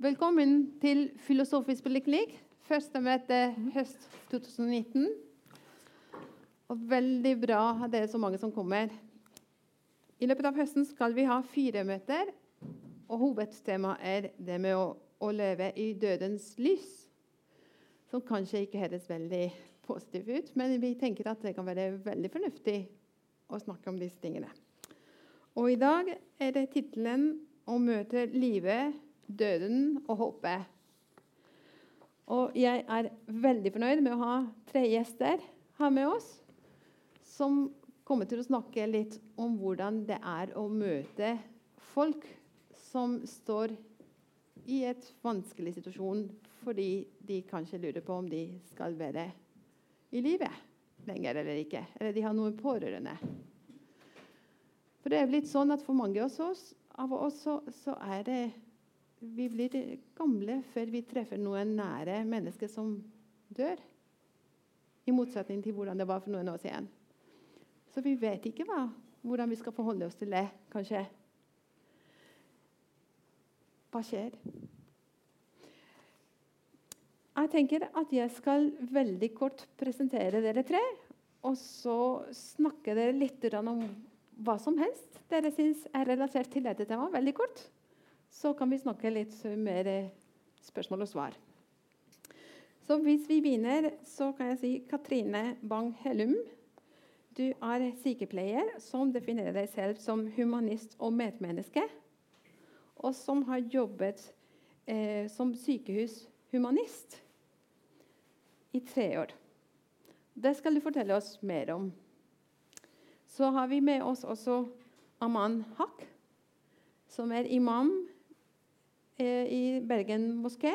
Velkommen til Filosofisk poliklinikk. Første møte høst 2019. Og veldig bra at det er så mange som kommer. I løpet av høsten skal vi ha fire møter. Og hovedtemaet er det med å, å leve i dødens lys. Som kanskje ikke høres veldig positivt ut, men vi tenker at det kan være veldig fornuftig å snakke om disse tingene. Og i dag er det tittelen 'Å møte livet, døden og håpet'. Og jeg er veldig fornøyd med å ha tre gjester her med oss som kommer til å snakke litt om hvordan det er å møte folk som står i et vanskelig situasjon fordi de kanskje lurer på om de skal være i livet lenger eller ikke. Eller de har noen pårørende. For det er blitt sånn at for mange av oss, så er det Vi blir gamle før vi treffer noen nære mennesker som dør. I motsetning til hvordan det var for noen år siden. Så vi vet ikke hva, hvordan vi skal forholde oss til det, kanskje. Hva skjer? Jeg tenker at jeg skal veldig kort presentere dere tre. Og så snakke dere litt om hva som helst dere syns er relatert til dette temaet. Veldig kort. Så kan vi snakke litt mer spørsmål og svar. Så hvis vi begynner, så kan jeg si Katrine Bang-Hellum. Du er sykepleier som definerer deg selv som humanist og medmenneske. Og som har jobbet eh, som sykehushumanist i tre år. Det skal du fortelle oss mer om. Så har vi med oss også Aman Haq, som er imam eh, i Bergen moské.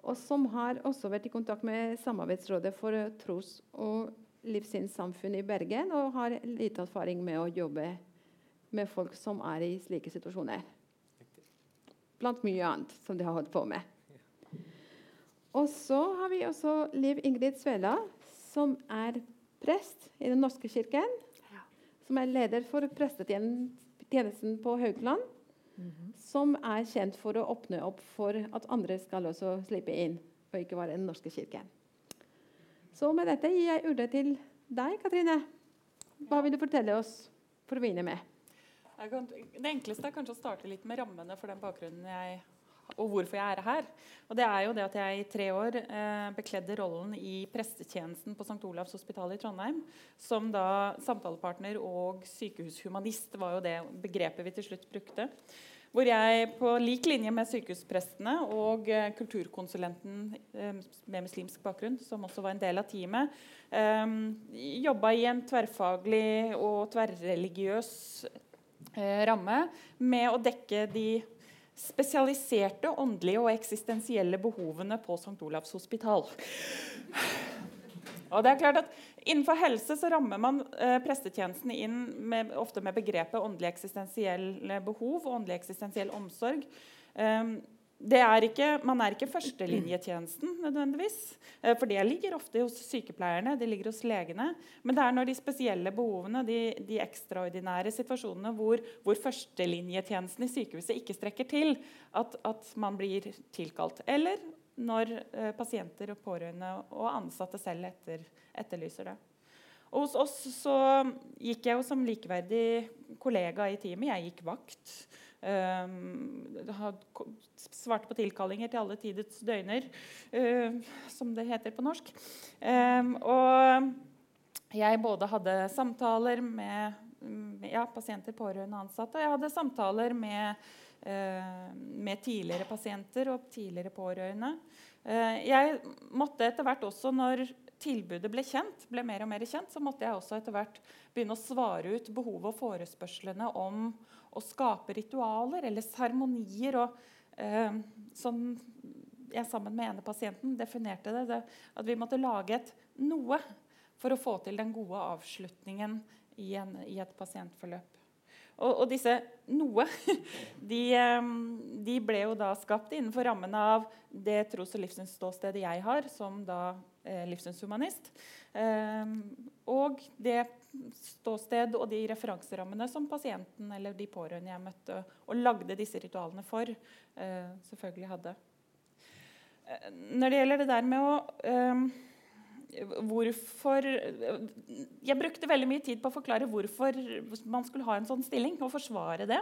Og som har også vært i kontakt med Samarbeidsrådet for tros- og livssynssamfunn i Bergen. Og har lite erfaring med å jobbe med folk som er i slike situasjoner. Blant mye annet som de har holdt på med. Og så har vi også Liv Ingrid Svela, som er prest i Den norske kirken. Som er leder for prestetjenesten på Haugland. Mm -hmm. Som er kjent for å åpne opp for at andre skal også slippe inn, og ikke være Den norske kirke. Så med dette gir jeg ordet til deg, Katrine. Hva vil du fortelle oss for å begynne med? Det enkleste er kanskje å starte litt med rammene for den bakgrunnen jeg og hvorfor jeg er her. Og det er jo det at jeg i tre år eh, bekledde rollen i prestetjenesten på St. Olavs hospital i Trondheim. Som da samtalepartner og sykehushumanist var jo det begrepet vi til slutt brukte. Hvor jeg på lik linje med sykehusprestene og eh, kulturkonsulenten eh, med muslimsk bakgrunn, som også var en del av teamet, eh, jobba i en tverrfaglig og tverrreligiøs eh, ramme med å dekke de spesialiserte åndelige og eksistensielle behovene på St. Olavs hospital. Og det er klart at Innenfor helse så rammer man eh, prestetjenesten inn med, ofte med begrepet åndelig eksistensielle behov og åndelig eksistensiell omsorg. Um, er ikke, man er ikke førstelinjetjenesten nødvendigvis. Eh, for det ligger ofte hos sykepleierne, det ligger hos legene. Men det er når de spesielle behovene, de, de ekstraordinære situasjonene hvor, hvor førstelinjetjenesten i sykehuset ikke strekker til, at, at man blir tilkalt. Eller når eh, pasienter og pårørende og ansatte selv etter, etterlyser det. Og hos oss så gikk jeg jo som likeverdig kollega i teamet. Jeg gikk vakt. Uh, svarte på tilkallinger til alle tidets døgner, uh, som det heter på norsk. Um, og jeg både hadde samtaler med, ja, pasienter, pårørende ansatte, og jeg hadde samtaler med, med tidligere pasienter og tidligere pårørende. jeg måtte etter hvert også, når tilbudet ble kjent, ble mer og mer kjent, så måtte jeg også etter hvert begynne å svare ut behovet og forespørslene om å skape ritualer eller seremonier. Eh, som jeg sammen med ene pasienten definerte det, det, at vi måtte lage et noe for å få til den gode avslutningen i, en, i et pasientforløp. Og, og, disse noe de, de, ble jo da skapt innenfor rammen av det tros- og livssynsståstedet jeg har som da eh, livssynshumanist. Eh, og det ståsted og de referanserammene som pasienten eller de pårørende jeg møtte og lagde disse ritualene for, eh, selvfølgelig hadde. Eh, når det gjelder det der med å eh, hvorfor Jeg brukte veldig mye tid på å forklare hvorfor man skulle ha en sånn stilling, og forsvare det.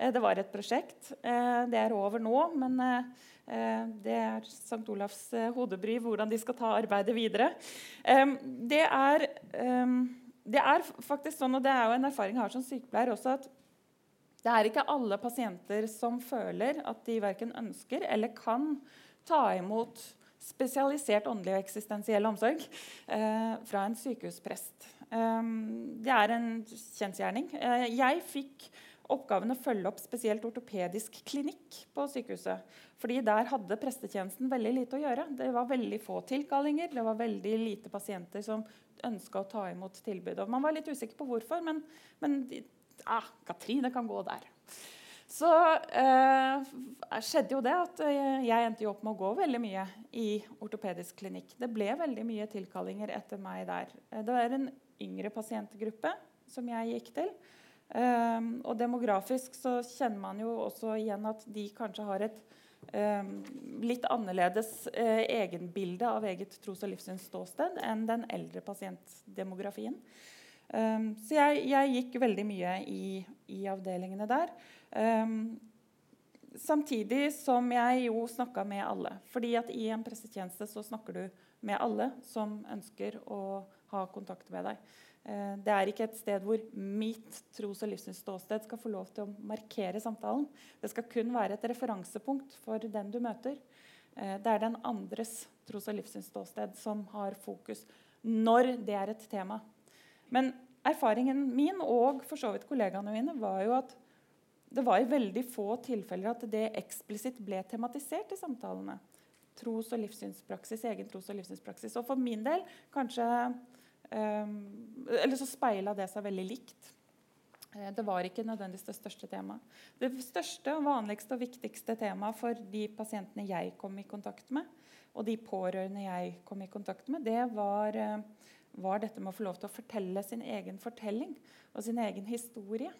Eh, det var et prosjekt. Eh, det er over nå, men eh, det er St. Olavs hodebry hvordan de skal ta arbeidet videre. Det er, det er faktisk sånn, og det er jo en erfaring jeg har som sykepleier også, at det er ikke alle pasienter som føler at de verken ønsker eller kan ta imot spesialisert åndelig og eksistensiell omsorg fra en sykehusprest. Eh, det er en kjensgjerning. Jeg fikk oppgaven å følge opp spesielt ortopedisk klinikk på sykehuset. Fordi der hadde prestetjenesten veldig lite å gjøre. Det var veldig få tilkallinger, det var veldig lite pasienter som ønska å ta imot tilbud. Og Man var litt usikker på hvorfor, men, men ah, Katrine kan gå der så eh, skjedde jo det at eh, jeg endte opp med å gå veldig mye i ortopedisk klinikk. Det ble veldig mye tilkallinger etter meg der. Eh, det var en yngre pasientgruppe som jeg gikk til. Eh, og demografisk så kjenner man jo også igjen at de kanskje har et eh, litt annerledes eh, egenbilde av eget tros- og livssynsståsted enn den eldre pasientdemografien. så jeg, jeg, gikk veldig mye i, i avdelingene der. Um, samtidig som jeg jo snakka med alle. Fordi at i en pressetjeneste så snakker du med alle som ønsker å ha kontakt med deg. Uh, det er ikke et sted hvor mitt tros- og livssynsståsted skal få lov til å markere samtalen. Det skal kun være et referansepunkt for den du møter. Uh, det er den andres tros- og livssynsståsted som har fokus når det er et tema. Men erfaringen min og for så vidt kollegaene mine var jo at det var i veldig få tilfeller at det eksplisitt ble tematisert i samtalene. Tros- og livssynspraksis, egen tros- og livssynspraksis. Og for min del kanskje Eller så speila det seg veldig likt. Eh, det var ikke nødvendigvis det største temaet. Det største, vanligste og viktigste temaet for de pasientene jeg kom i kontakt med, og de pårørende jeg kom i kontakt med, det var, eh, var dette med å få lov til å fortelle sin egen fortelling og sin egen historie.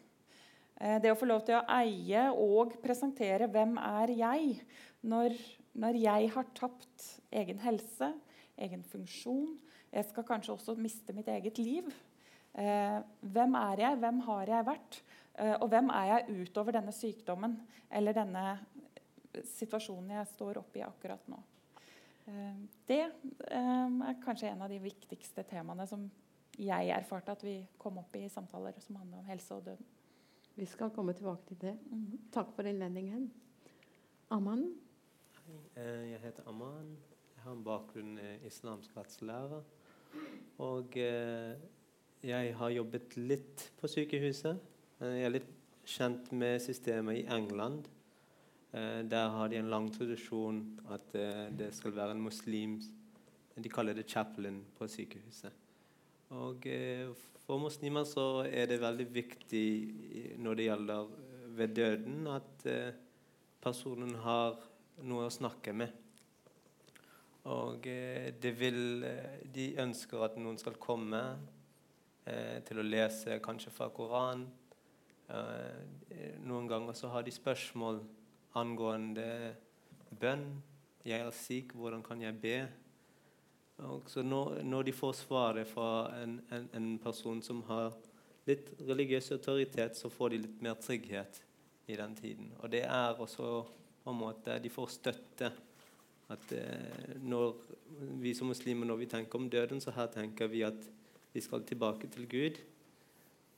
Eh, det å få lov til å eie og presentere 'Hvem er jeg?' Når, når, jeg har tapt egen helse, egen funksjon Jeg skal kanskje også miste mitt eget liv. Eh, hvem er jeg? Hvem har jeg vært? Eh, og hvem er jeg utover denne sykdommen eller denne situasjonen jeg står oppe i akkurat nå? Eh, det eh, er kanskje en av de viktigste temaene som jeg erfarte at vi kom opp i samtaler som handler om helse og døden. Vi skal komme tilbake til det. Mm. Takk for innledningen. Aman? Hei, eh, jeg heter Aman. Jeg har en bakgrunn i islamsk rettslære. Og eh, jeg har jobbet litt på sykehuset. Jeg er litt kjent med systemet i England. Eh, der har de en lang tradisjon at det skal være en muslim De kaller det chaplain på sykehuset. Og for muslimer så er det veldig viktig når det gjelder eh, ved døden, at eh, personen har noe å snakke med. Og de, vil, de ønsker at noen skal komme til å lese kanskje fra Koranen. noen ganger så har de spørsmål angående bønn. 'Jeg er syk, hvordan kan jeg be?' Så når, når, de får svaret fra en, en, en, person som har litt religiøs autoritet, så får de litt mer trygghet i den tiden. Og det er også på en måte De får støtte. At eh, når vi som muslimer når vi tenker om døden, så her tenker vi at vi skal tilbake til Gud.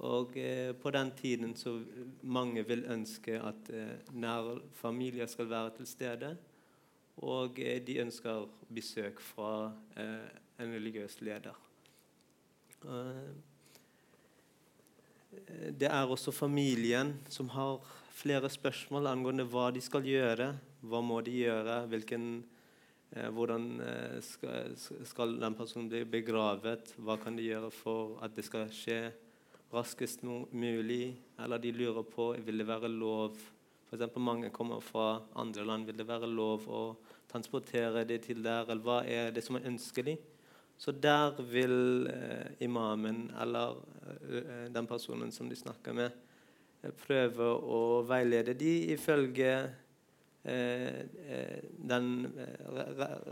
Og eh, på den tiden så mange vil ønske at eh, nære familier skal være til stede. Og eh, de ønsker besøk fra eh, en religiøs leder. Eh, det er også familien som har flere spørsmål angående hva de skal gjøre. Hva må de gjøre? Hvilken, hvordan skal, skal, den personen bli begravet? Hva kan de gjøre for at det skal skje? raskest mulig, eller de lurer på vil det være lov for Mange kommer fra andre land. Vil det være lov å transportere det til der, eller hva er det som er ønskelig? Så der vil eh, imamen eller eh, den personen som de snakker med, eh, prøve å veilede de ifølge eh, eh den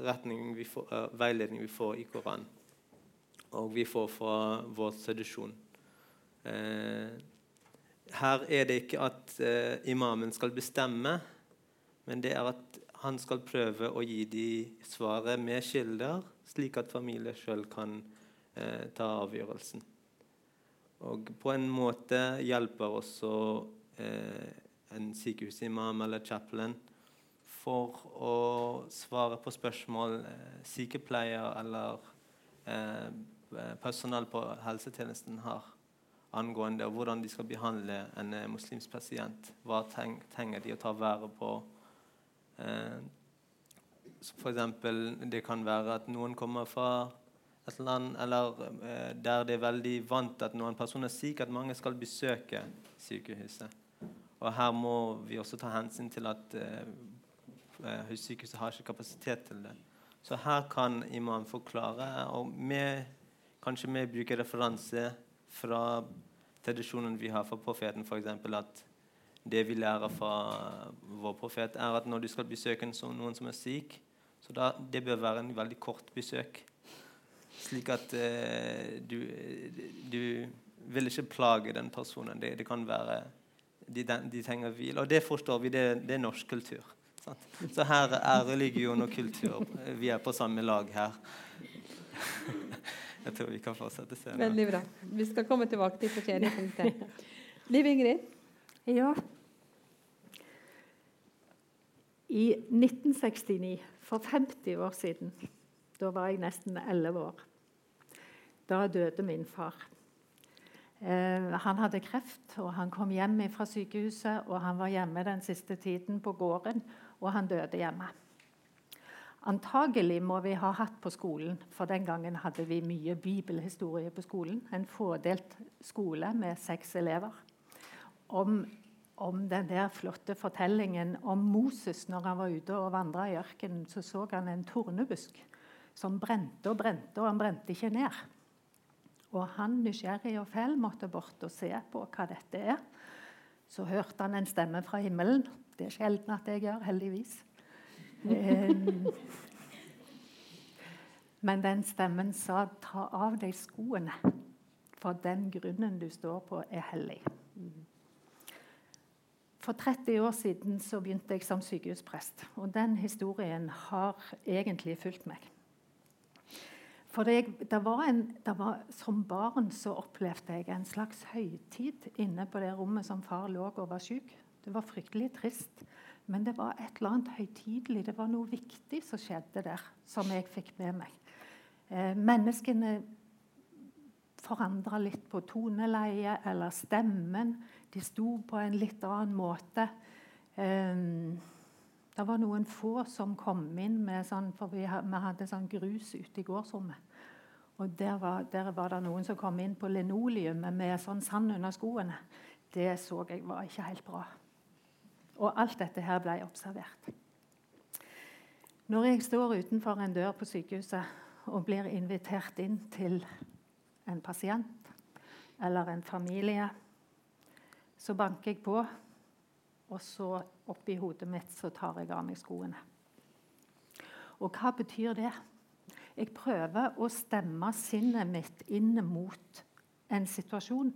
retningen vi får, veiledningen vi får i Koranen, og vi får fra vår tradisjon. her er det ikke at imamen skal bestemme, men det er at han skal prøve å gi de svaret med kilder slik at familien sjøl kan eh, ta avgjørelsen. Og på en måte hjelper også eh, en sykehusimam eller chaplain for å svare på spørsmål eh, sykepleier eller eh, personell på helsetjenesten har angående hvordan de skal behandle en eh, muslimsk pasient. Hva trenger de å ta vare på? Eh, eksempel, det kan være at noen kommer fra et land eller eh, der det er veldig vant at noen personer er syk, at mange skal besøke sykehuset. Og her må vi også ta hensyn til at eh, sykehuset har ikke kapasitet til det. Så her kan imam forklare, og med, kanskje vi bruker referanse fra tradisjonen vi har fra profeten, f.eks. at det vi lærer fra vår profet, er at når du skal besøke noen som er syk, så da, det bør være en veldig kort besøk. Slik at eh, du, du, vil ikke plage den personen. Det, det kan være de, de, trenger hvile. Og det forstår vi, det, det er norsk kultur. Så her er religion og kultur Vi er på samme lag her. Jeg tror vi kan fortsette senere. Veldig bra. Vi skal komme tilbake til fortjeningspunktet. Liv Ingrid? Ja. I 1969 for 50 år siden. Da var jeg nesten 11 år. Da døde min far. Eh, han hadde kreft, og han kom hjem fra sykehuset. og Han var hjemme den siste tiden på gården, og han døde hjemme. Antagelig må vi ha hatt på skolen, for den gangen hadde vi mye bibelhistorie på skolen. En fådelt skole med seks elever. Om om den der flotte fortellingen om Moses når han var ute og vandra i ørkenen. Så så han en tornebusk som brente og brente, og han brente ikke ned. Og han, nysgjerrig og fæl, måtte bort og se på hva dette er. Så hørte han en stemme fra himmelen. Det er sjelden at jeg gjør, heldigvis. Men den stemmen sa 'ta av deg skoene', for den grunnen du står på, er hellig. For 30 år siden så begynte jeg som sykehusprest. Og den historien har egentlig fulgt meg. For det, det var en, det var, Som barn så opplevde jeg en slags høytid inne på det rommet som far lå og var syk. Det var fryktelig trist. Men det var et eller annet høytidelig. Det var noe viktig som skjedde der, som jeg fikk med meg. Eh, menneskene forandra litt på toneleie eller stemmen. De sto på en litt annen måte. Eh, det var noen få som kom inn med sånn For vi, hadde sånn grus ute i gårdsrommet. Og der var, der var, det noen som kom inn på linoleumet med sånn sand under skoene. Det så jeg var ikke helt bra. Og alt dette her ble observert. Når jeg står utenfor en dør på sykehuset og blir invitert inn til en pasient eller en familie så banker jeg på, og så oppi hodet mitt så tar jeg av meg skoene. Og hva betyr det? Jeg prøver å stemme sinnet mitt inn mot en situasjon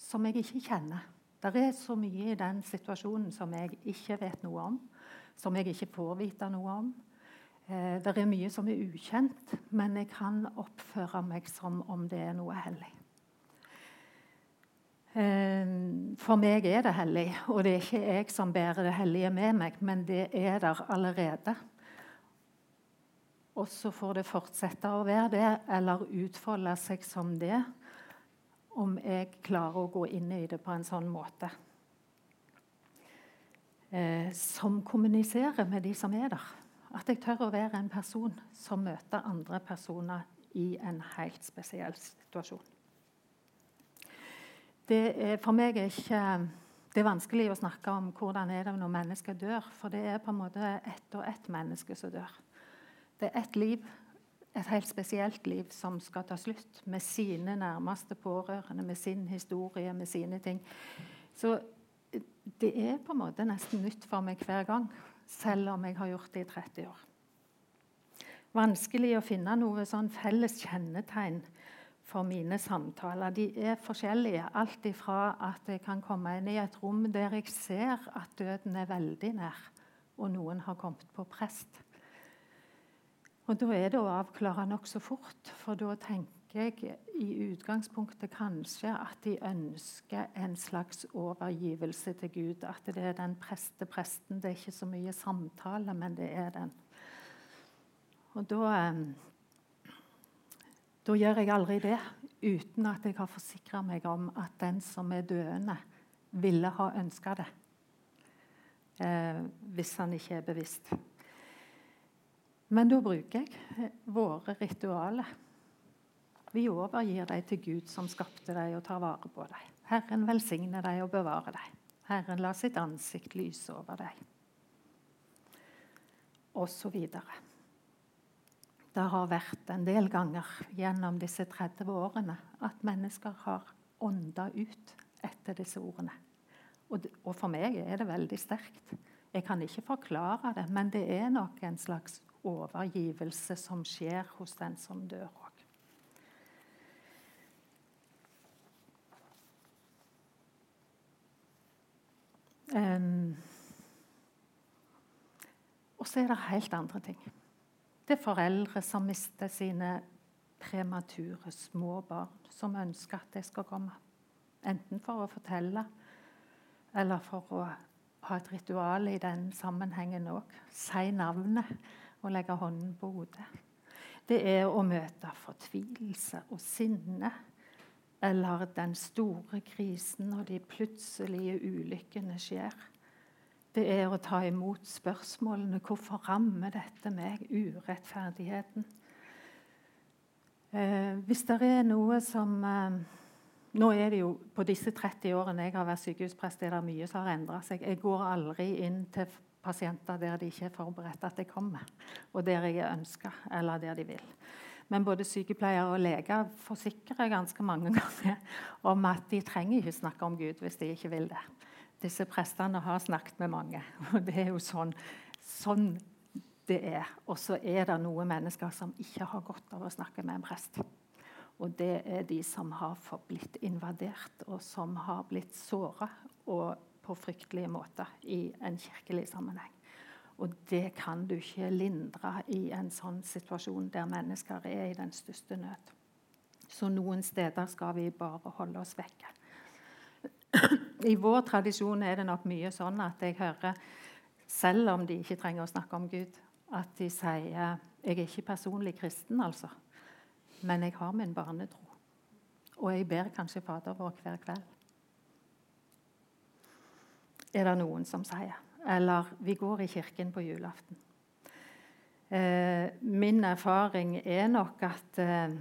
som jeg ikke kjenner. Det er så mye i den situasjonen som jeg ikke vet noe om, som jeg ikke får vite noe om. Eh, det er mye som er ukjent, men jeg kan oppføre meg som om det er noe hellig. Eh, for meg er det hellig, og det er ikke jeg som bærer det hellige med meg, men det er der allerede. Og så får det fortsette å være det, eller utfolde seg som det, om jeg klarer å gå inn i det på en sånn måte. Eh, som kommuniserer med de som er der. At jeg tør å være en person som møter andre personer i en helt spesiell situasjon. det er, for meg er ikke det er vanskelig å snakke om hvordan er det når mennesker dør, for det er på en måte ett og ett menneske som dør. Det er ett liv, et helt spesielt liv, som skal ta slutt, med sine nærmeste pårørende, med sin historie, med sine ting. Så det er på en måte nesten nytt for meg hver gang, selv om jeg har gjort det i 30 år. Vanskelig å finne noe sånn felles kjennetegn for mine samtaler. De er forskjellige. Alt ifra at jeg kan komme inn i et rom der jeg ser at døden er veldig nær, og noen har kommet på prest. Og Da er det å avklare nokså fort, for da tenker jeg i utgangspunktet kanskje at de ønsker en slags overgivelse til Gud. At det er den preste presten. Det er ikke så mye samtale, men det er den. Og da da gjør jeg aldri det uten at jeg har forsikra meg om at den som er døende, ville ha ønska det. Eh, hvis han ikke er bevisst. Men da bruker jeg eh, våre ritualer. Vi overgir dem til Gud som skapte dem og tar vare på dem. Herren velsigne dem og bevare dem. Herren la sitt ansikt lyse over dem. Og så videre det har vært en del ganger gjennom disse 30 årene at mennesker har ånda ut etter disse ordene. Og, for meg er det veldig sterkt. Jeg kan ikke forklare det, men det er nok en slags overgivelse som skjer hos den som dør òg. Og så er det helt andre ting. Det er foreldre som mister sine premature små barn, som ønsker at det skal komme. Enten for å fortelle eller for å ha et ritual i den sammenhengen òg. Si navnet og legge hånden på hodet. Det er å møte fortvilelse og sinne. Eller den store krisen når de plutselige ulykkene skjer det er å ta imot spørsmålene hvorfor rammer dette meg, urettferdigheten. Eh, hvis det er noe som eh, Nå er det jo På disse 30 årene jeg har vært sykehusprest, er det mye som har endra seg. Jeg går aldri inn til pasienter der de ikke er forberedt at jeg kommer, og der jeg er ønska, eller der de vil. Men både sykepleiere og leger forsikrer ganske mange ganger om at de trenger ikke snakke om Gud hvis de ikke vil det disse prestene har snakket med mange. og Det er jo sånn, sånn det er. Og så er det noen mennesker som ikke har godt av å snakke med en prest. Og det er de som har blitt invadert, og som har blitt såra på fryktelige måter i en kirkelig sammenheng. Og det kan du ikke lindre i en sånn situasjon der mennesker er i den største nød. Så noen steder skal vi bare holde oss vekke. I vår tradisjon er det nok mye sånn at jeg hører, selv om de ikke trenger å snakke om Gud, at de sier jeg er ikke personlig kristen, altså, men jeg har min barnetro. Og jeg ber kanskje Fader vår hver kveld. Er det noen som sier. Eller vi går i kirken på julaften. Eh, min erfaring er nok at eh,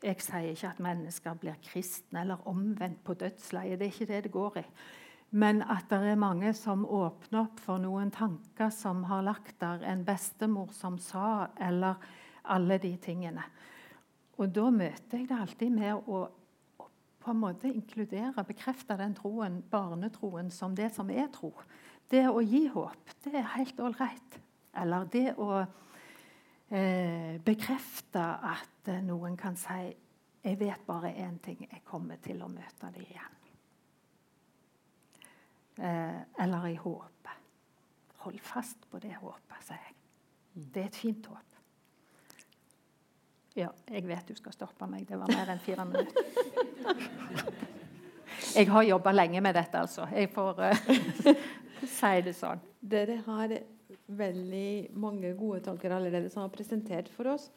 jeg sier ikke at mennesker blir kristne eller omvendt på dødsleiet. Det er ikke det det går i. Men at det er mange som åpner opp for noen tanker som har lagt der, en bestemor som sa, eller alle de tingene. Og da møter jeg det alltid med å, på en måte inkludere, bekrefte den troen, barnetroen, som det som er tro. Det å gi håp, det er helt ålreit. Eller det å eh, bekrefte at eh, noen kan si jeg vet bare én ting jeg kommer til å møte dem igjen. Eh, eller i håpet. Hold fast på det håpet, sier jeg. Mm. Det er et fint håp. Ja, jeg vet du skal stoppe meg. Det var mer enn fire minutter. Jeg har jobba lenge med dette, altså. Jeg får uh, si det sånn. Dere har veldig mange gode tanker allerede som har presentert for oss.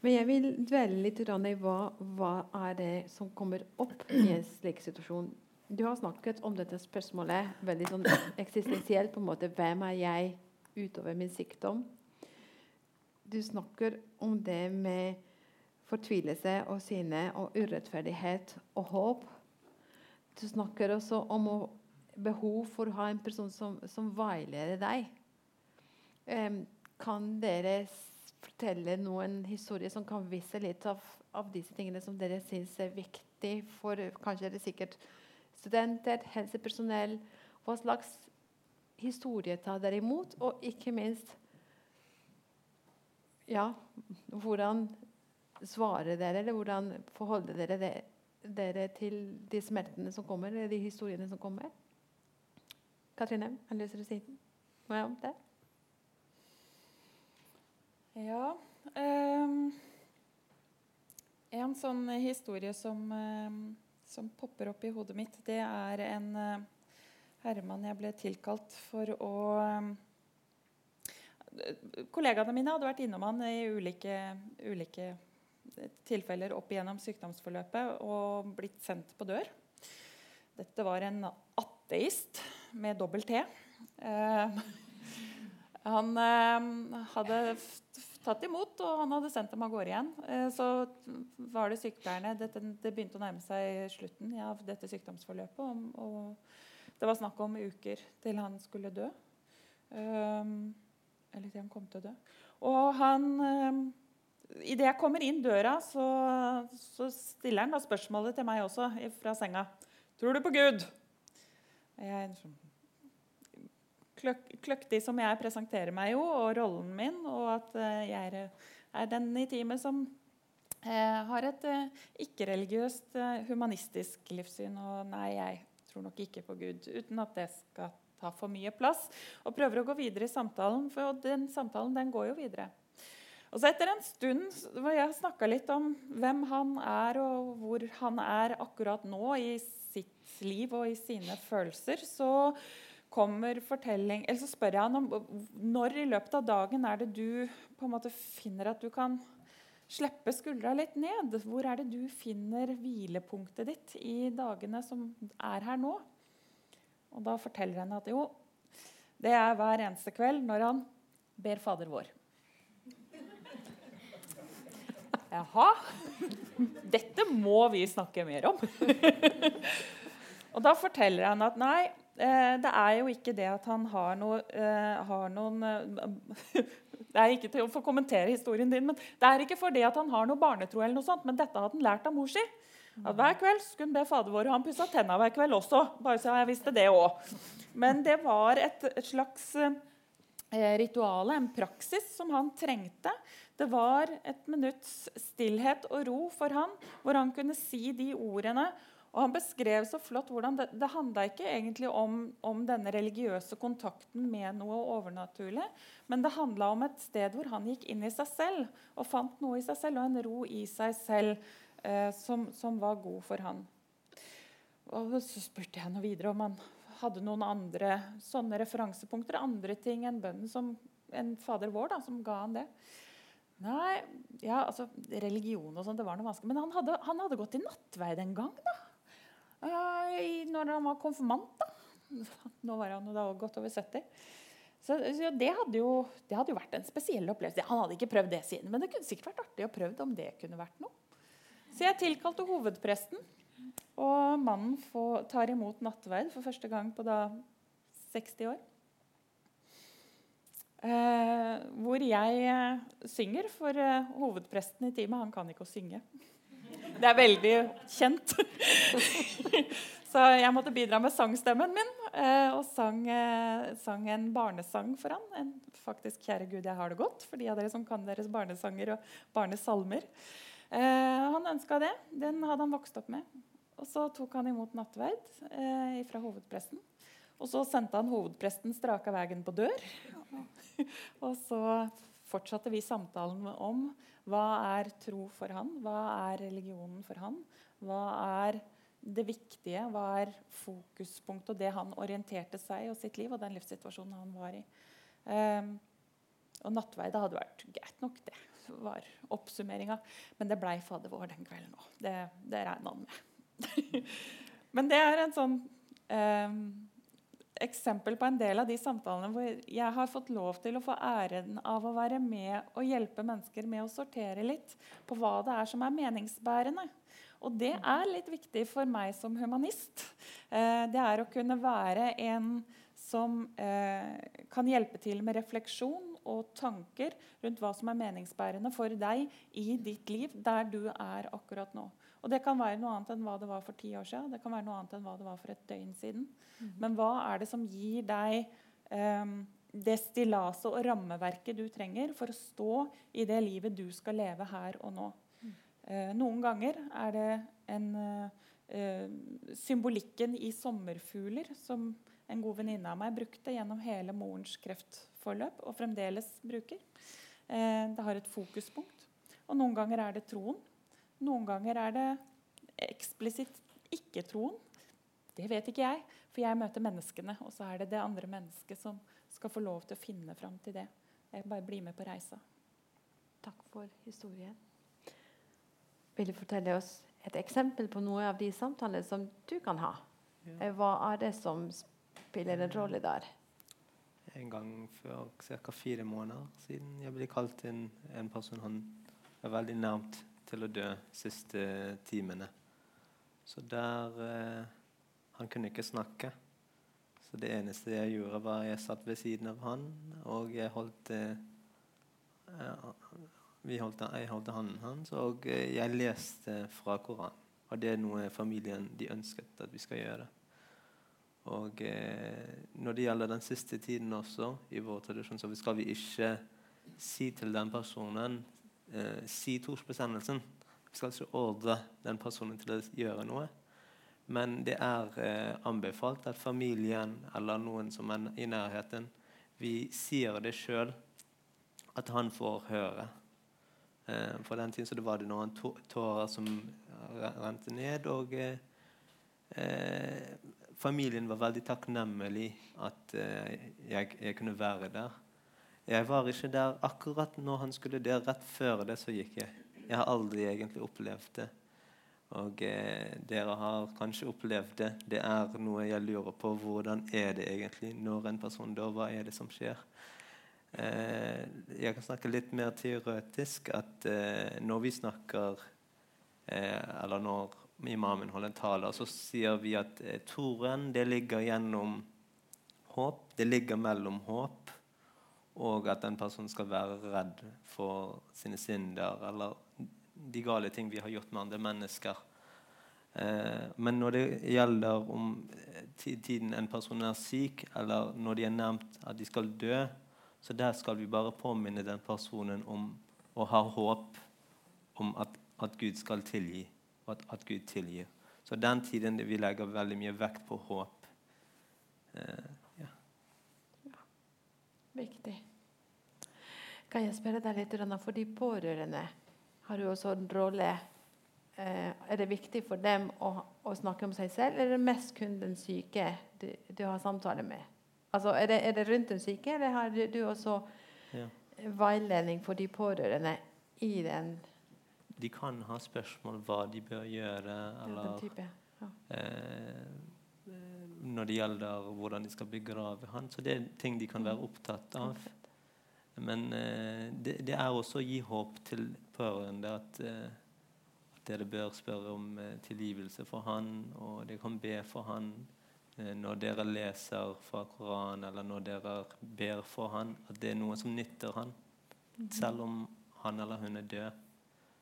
Men jeg vil dvele litt i hva, hva er det som kommer opp i en slik situasjon. Du har snakket om dette spørsmålet veldig sånn eksistensielt. på en måte, Hvem er jeg utover min sykdom? Du snakker om det med fortvilelse og sinne og urettferdighet og håp. du snakker også om behov for å ha en person som, som veileder deg. Um, kan dere fortelle noen historier som kan vise litt av, av disse tingene som dere syns er viktig for kanskje er det sikkert studenter, helsepersonell? Hva slags historie tar dere imot? Og ikke minst ja, hvordan svarer dere, eller hvordan forholder dere dere til de smertene som kommer, eller de historiene som kommer? Katrine, har du lyst til å si noe om det? Ja um, En sånn historie som, um, som, popper opp i hodet mitt, det er en uh, herremann jeg ble tilkalt for å um, Kollegaene mine hadde vært innom han i ulike, ulike tilfeller opp igjennom sykdomsforløpet og blitt sendt på dør. Dette var en ateist med dobbel T. Eh, han eh, hadde tatt imot, og han hadde sendt dem av gårde igjen. Eh, så var det sykepleierne dette, Det begynte å nærme seg slutten av dette sykdomsforløpet. Og, og det var snakk om uker til han skulle dø. Um, eller til han kom til å dø. Og han um, Idet jeg kommer inn døra, så, så stiller han da spørsmålet til meg også fra senga. Tror du på Gud? Jeg kløktig som jeg presenterer meg jo, og rollen min, og at eh, jeg er, den i teamet som eh, har et eh, ikke-religiøst, humanistisk livssyn. Og nei, jeg tror nok ikke på Gud, uten at det skal ta for mye plass. Og prøver å gå videre i samtalen, for den samtalen den går jo videre. Og så Etter en stund hvor jeg snakka litt om hvem han er, og hvor han er akkurat nå i sitt liv og i sine følelser, så kommer fortelling Eller så spør jeg han om når i løpet av dagen er det du på en måte finner at du kan slippe skuldra litt ned. Hvor er det du finner hvilepunktet ditt i dagene som er her nå? Og da forteller han at jo, det er hver eneste kveld når han ber Fader vår. Jaha. Dette må vi snakke mer om. og da forteller han at nei, Eh, det er jo ikke det at han har, noe, eh, har noen eh, Det er ikke til å få kommentere historien din, men det er ikke fordi at han har noe barnetro, eller noe sånt, men dette hadde han lært av mor si. At hver kveld skulle han be Fader vår, og han pussa tenna hver kveld også. bare så jeg visste det også. Men det var et, slags eh, rituale, en praksis, som han trengte. Det var et minutts stillhet og ro for han, hvor han kunne si de ordene og Han beskrev så flott hvordan det, det handla ikke egentlig om, om, denne religiøse kontakten med noe overnaturlig, men det handla om et sted hvor han gikk inn i seg selv og fant noe i seg selv, og en ro i seg selv eh, som, som, var god for han. Og Så spurte jeg noe videre om han hadde noen andre sånne referansepunkter, andre ting enn bønnen som en Fader vår da, som ga han det. Nei, ja, altså Religion og sånn, det var noe vanskelig. Men han hadde, han hadde gått i nattverd en gang. da. I, når han var konfirmant. da. Nå var han da godt over 70. Så, så det, hadde jo, det, hadde jo, vært en spesiell opplevelse. Han hadde ikke prøvd det siden, men det kunne sikkert vært artig å prøve om det kunne vært noe. Så jeg tilkalte hovedpresten, og mannen får, tar imot nattverd for første gang på da 60 år. Eh, hvor jeg eh, synger, for eh, hovedpresten i teamet han kan ikke å synge. Det er veldig kjent. Så jeg måtte bidra med sangstemmen min eh, og sang, eh, sang, en barnesang for han. En faktisk 'Kjære Gud, jeg har det godt', for de av dere som kan deres barnesanger og barnesalmer. Eh, han ønska det. Den hadde han vokst opp med. Og Så tok han imot nattverd fra hovedpresten. Og så sendte han hovedpresten straka veien på dør. og så fortsatte vi samtalen om hva er tro for han? Hva er religionen for han? Hva er det viktige? Hva er fokuspunktet og det han orienterte seg og sitt liv og den livssituasjonen han var i? Um, og nattverdet hadde vært greit nok, det var oppsummeringa. Men det blei Fader vår den kvelden òg. Det, det regna han med. Men det er en sånn um, eksempel på en del av de samtalene hvor jeg har fått lov til å få æren av å være med og hjelpe mennesker med å sortere litt på hva det er som er meningsbærende. Og det er litt viktig for meg som humanist. Eh, det er å kunne være en som eh, kan hjelpe til med refleksjon og tanker rundt hva som er meningsbærende for deg i ditt liv der du er akkurat nå. Og Det kan være noe annet enn hva det var for ti år siden. Det kan være noe annet enn hva det var for et døgn siden. Mm. Men hva er det som gir deg um, det stillaset og rammeverket du trenger for å stå i det livet du skal leve her og nå. Eh, noen ganger er det en, eh, symbolikken i sommerfugler som en god venninne av meg brukte gjennom hele morens kreftforløp og fremdeles bruker. Det har et fokuspunkt. Og noen ganger er det troen. Noen ganger er det eksplisitt ikke-troen. Det vet ikke jeg, for jeg møter menneskene, og så er det det andre mennesket som skal få lov til å finne fram til det. Jeg bare blir med på reisa. Takk for historien. Vil du fortelle oss et eksempel på noe av de samtalene som du kan ha? Ja. Eh, hva er det som spiller en rolle der? En gang for ca. fire måneder siden jeg ble kalt inn en person han er veldig nærmt til å dø siste timene. Så der eh, Han kunne ikke snakke. Så det eneste jeg gjorde, var jeg satt ved siden av han, og jeg holdt eh, vi holdt, Jeg holdt hånden hans, og eh, jeg leste fra Koranen. Og det er noe familien de ønsket at vi skal gjøre. Og eh, når det gjelder den siste tiden også, i vår tradisjon, så skal vi ikke si til den personen eh, Si trosbestemmelsen. Vi skal ikke ordre den personen til å gjøre noe. Men det er eh, anbefalt at familien eller noen som er i nærheten, vi sier det sjøl, at han får høre. Eh, på den tiden så det var det noen tårer som rente ned. Og eh, eh, familien var veldig takknemlig at eh, jeg, jeg, kunne være der. Jeg var ikke der akkurat når han skulle der. Rett før det så gikk jeg. Jeg har aldri egentlig opplevd det. Og eh, dere har kanskje opplevd det. Det er noe jeg lurer på. Hvordan er det egentlig når en person dør? Hva er det som skjer? Eh, jeg kan snakke litt mer teoretisk. At eh, når vi snakker eh, Eller når imamen holder en tale, så sier vi at eh, toren det ligger gjennom håp. Det ligger mellom håp og at en person skal være redd for sine synder eller de gale ting vi har gjort med andre mennesker. Eh, men når det gjelder om tiden en person er syk, eller når de er nevnt at de skal dø, så der skal vi bare påminne den personen om å ha håp om at, at Gud skal tilgi, og at, at, Gud tilgir. Så den tiden vi legger veldig mye vekt på håp. Eh, ja. Viktig. Kan jeg spørre deg litt, for de pårørende? har jo også en rolle. Eh, er det viktig for dem å, å, snakke om seg selv, eller er det mest kun den syke du, du har samtale med? Altså, er, det, er, det, rundt den syke, eller har du, du også ja. veiledning for de pårørende i den? De kan ha spørsmål hva de bør gjøre, eller type, ja. eh, når det gjelder hvordan de skal begrave han. Så det er ting de kan være opptatt av. Men eh, det, det, er også å gi håp til pårørende at, eh, at dere bør spørre om eh, tilgivelse for han, og dere kan be for han når dere leser fra Koranen, eller når dere ber for han, at det er noe som nytter han, mhm. selv om han eller hun er død.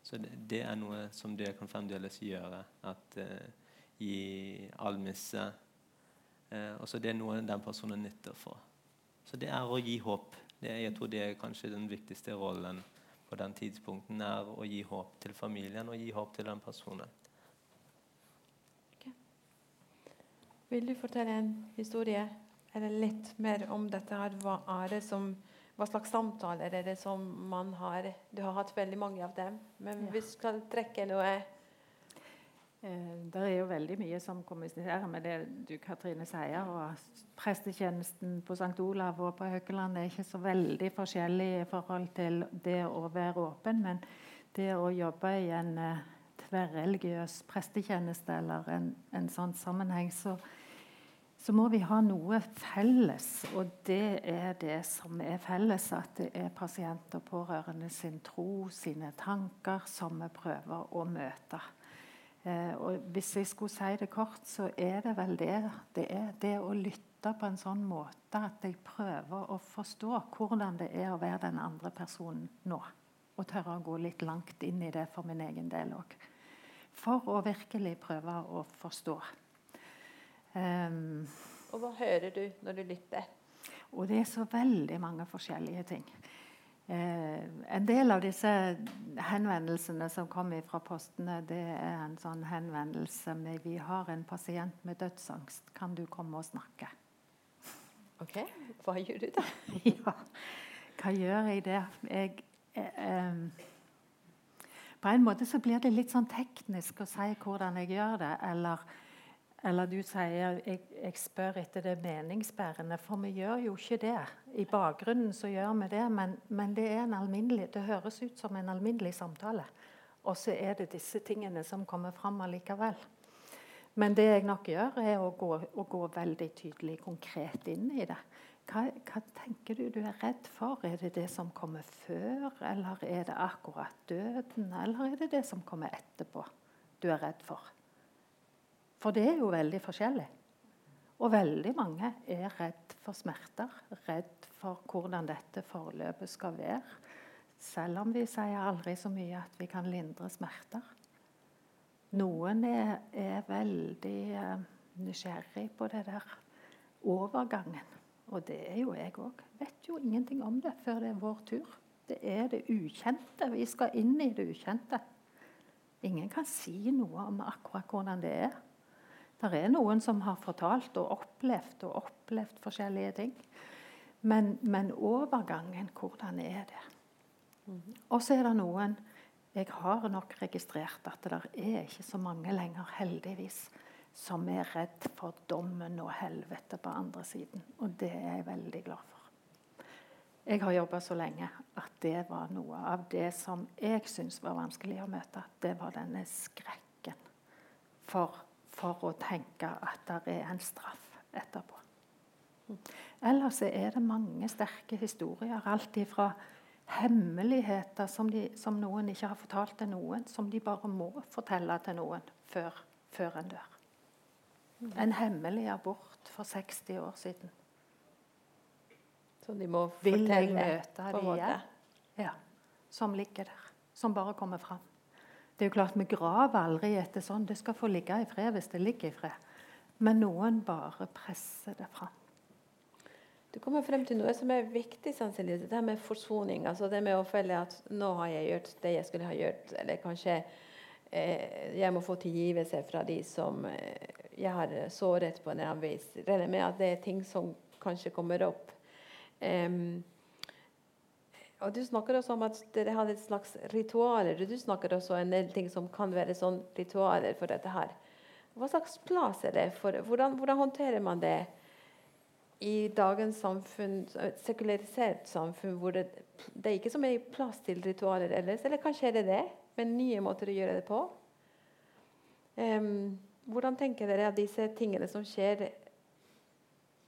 Så det, det er noe som dere kan fremdeles gjøre. At uh, gi almisse. Uh, og så det er noe den personen nytter for. Så det er å gi håp. Det, jeg tror det er kanskje den viktigste rollen på den tidspunkten, er å gi håp til familien og gi håp til den personen. Okay. Vil du fortelle en historie eller litt mer om dette? her? Hva, er det som, hva slags samtaler er det som man har? Du har hatt veldig mange av dem. Men ja. vi skal trekke noe det er jo veldig mye som kommuniserer med det du Katrine sier. og Prestetjenesten på St. Olav og på Haukeland er ikke så veldig forskjellig i forhold til det å være åpen, men det å jobbe i en uh, tverrreligiøs prestetjeneste eller en, en sånn sammenheng, så, så, må vi ha noe felles. Og det er det som er felles, at det er pasient og pårørende sin tro, sine tanker, som vi prøver å møte. Eh, og hvis jeg skulle si det kort, så er det vel det. Det er det å lytte på en sånn måte at jeg prøver å forstå hvordan det er å være den andre personen nå. Og tørre å gå litt langt inn i det for min egen del òg. For å virkelig prøve å forstå. Um, og hva hører du når du lytter? Og det er så veldig mange forskjellige ting. Eh, en del av disse henvendelsene som kommer fra postene, det er en sånn henvendelse med 'Vi har en pasient med dødsangst. Kan du komme og snakke?' Ok, Hva gjør du da? ja, hva gjør jeg der? Jeg, eh, eh, på en måte så blir det litt sånn teknisk å si hvordan jeg gjør det. eller eller du sier jeg, jeg spør etter det meningsbærende, for vi gjør jo ikke det. I bakgrunnen så gjør vi det, men, men det, det, høres ut som en alminnelig samtale. Og så er det disse tingene som kommer fram allikevel. Men det jeg nok gjør, er å gå, å gå veldig tydelig konkret inn i det. Hva, hva, tenker du du er redd for? Er det det som kommer før, eller er det akkurat døden? Eller er det det som kommer etterpå du er redd for? For det er jo veldig forskjellig. Og veldig mange er redd for smerter, redd for hvordan dette forløpet skal være. Selv om vi sier aldri så mye at vi kan lindre smerter. Noen er, er veldig uh, nysgjerrig på det der overgangen. Og det er jo jeg òg. Vet jo ingenting om det før det er vår tur. Det er det ukjente. Vi skal inn i det ukjente. Ingen kan si noe om akkurat hvordan det er. Det er noen som har fortalt og opplevd og opplevd forskjellige ting. Men, men overgangen, hvordan er det? Og så er det noen Jeg har nok registrert at det er ikke så mange lenger, heldigvis, som er redd for dommen og helvete på andre siden. Og det er jeg veldig glad for. Jeg har jobba så lenge at det var noe av det som jeg syns var vanskelig å møte. Det var denne skrekken for for å tenke at det er en straff etterpå. Ellers er det mange sterke historier. Alt ifra hemmeligheter som, de, som, noen ikke har fortalt til noen, som de bare må fortelle til noen før, før en dør. En hemmelig abort for 60 år siden. Som de må fortelle? Vil jeg møte de igjen? Ja. Som ligger der. Som bare kommer fram. Det er jo klart Vi graver aldri etter sånn. Det skal få ligge i fred hvis det ligger i fred. Men noen bare presser det fram. Du kommer frem til noe som er viktig, sannsynligvis. Det med forsoning. altså Det med å føle at nå har jeg gjort det jeg skulle ha gjort. Eller kanskje eh, jeg må få tilgivelse fra de som eh, jeg har såret på en eller annen vis. Regner med at det er ting som kanskje kommer opp. Um, og Du snakker også om at dere hadde et slags ritualer. Du snakker også om en del ting som kan være sånn ritualer for dette her. Hva slags plass er det? For, hvordan, hvordan håndterer man det i dagens samfunn, et sekularisert samfunn, hvor det, det er ikke så mye plass til ritualer ellers? Eller kanskje er det det, men nye måter å gjøre det på? Um, hvordan tenker dere at disse tingene som skjer,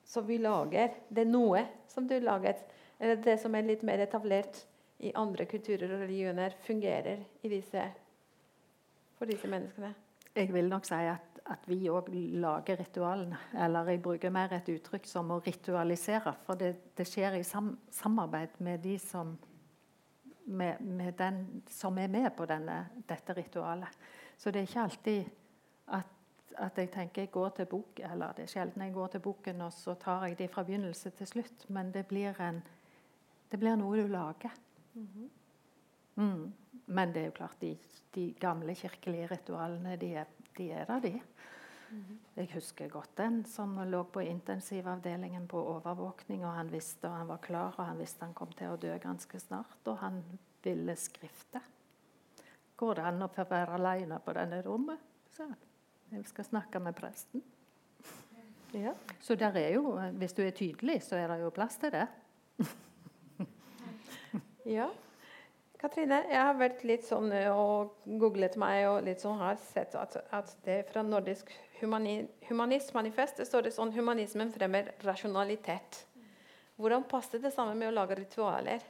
som vi lager Det er noe som du laget eller det som er litt mer etablert i andre kulturer og religioner, fungerer disse, for disse menneskene? Jeg vil nok si at, at vi òg lager ritualene. Eller jeg bruker mer et uttrykk som å ritualisere. For det, det skjer i sam, samarbeid med de som med, med, den som er med på denne, dette ritualet. Så det er ikke alltid at, at jeg tenker jeg går til bok, eller det er sjelden jeg går til boken og så tar jeg de fra begynnelse til slutt. Men det blir en, det blir noe du lager. Mm mm. Men det er jo klart, de, de gamle kirkelige ritualene, de er, de er der, de. Mm Jeg husker godt den som lå på intensivavdelingen på overvåkning. og Han visste og han var klar, og han visste han kom til å dø ganske snart. Og han ville skrifte. Går det an å få være alene på denne rommet? sa han. Jeg skal snakke med presten. Ja. Så der er jo, hvis du er tydelig, så er det jo plass til det. Ja. Katrine, jeg har vært litt sånn og googlet meg og litt sånn har sett at, at det fra nordisk humani, humanistmanifest står det sånn humanismen fremmer rasjonalitet. Hvordan passer det sammen med å lage ritualer?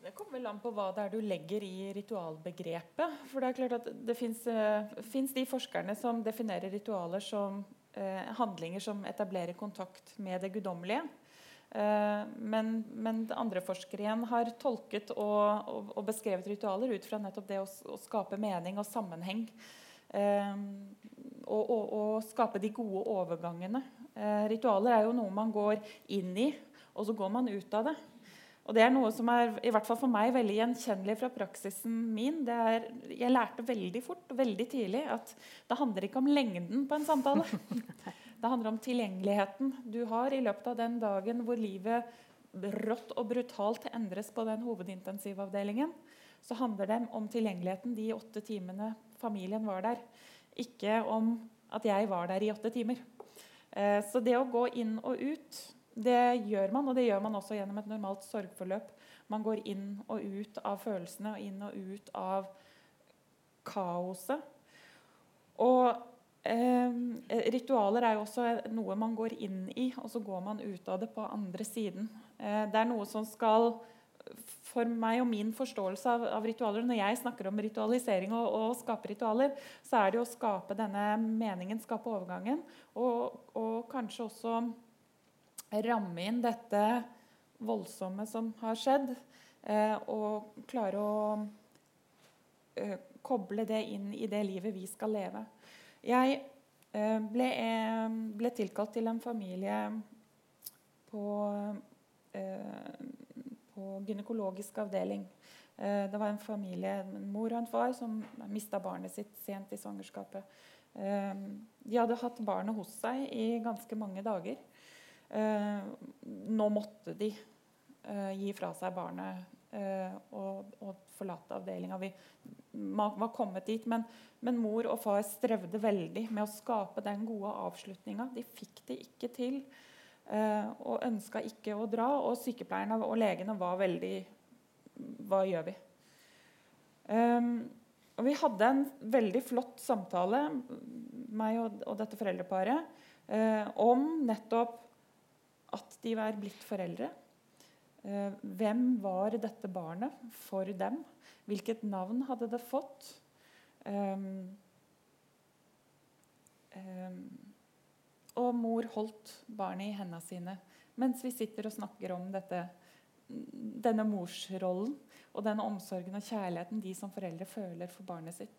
Det kommer vel an på hva det er du legger i ritualbegrepet. For det er klart at det fins de forskerne som definerer ritualer som eh, handlinger som etablerer kontakt med det guddommelige. Eh, men, men, andre forskere igjen har tolket og, og, og, beskrevet ritualer ut fra nettopp det å, å skape mening og sammenheng. Eh, og, og, skape de gode overgangene. Eh, ritualer er jo noe man går inn i, og så går man ut av det. Og det er noe som er i hvert fall for meg veldig gjenkjennelig fra praksisen min. Er, jeg lærte veldig fort og veldig tidlig at det handler ikke om lengden på en samtale. Det handler om tilgjengeligheten du har i løpet av den dagen hvor livet rått og brutalt endres på den hovedintensivavdelingen. Så handler det om tilgjengeligheten de åtte timene familien var der. Ikke om at jeg var der i åtte timer. Eh, så det å gå inn og ut det gjør man, og det gjør man også gjennom et normalt sorgforløp. Man går inn og ut av følelsene og inn og ut av kaoset. Og eh, ritualer er jo også noe man går inn i, og så går man ut av det på andre siden. Eh, det er noe som skal for meg og min forståelse av, av, ritualer Når jeg snakker om ritualisering og, og skape ritualer, så er det å skape denne meningen, skape overgangen, og, og kanskje også ramme inn dette voldsomme som har skjedd, eh, og klare å eh, koble det inn i det livet vi skal leve. Jeg eh, ble, ble tilkalt til en familie på, på gynekologisk avdeling. Det var en familie, en mor og en far, som mista barnet sitt sent i svangerskapet. De hadde hatt barnet hos seg i ganske mange dager. Eh, nå måtte de eh, gi fra seg barnet eh, og, og, forlate avdelinga. Vi var kommet dit, men, men, mor og far strevde veldig med å skape den gode avslutninga. De fikk det ikke til og ønska ikke å dra. Og sykepleierne og legene var veldig Hva gjør vi? Um, og vi hadde en veldig flott samtale, meg og, og dette foreldreparet, uh, om nettopp at de var blitt foreldre. Eh, hvem var dette barnet for dem? Hvilket navn hadde det fått? Um, um, og mor holdt barnet i hendene sine mens vi sitter og snakker om dette, denne morsrollen og denne omsorgen og kjærligheten de som foreldre føler for barnet sitt.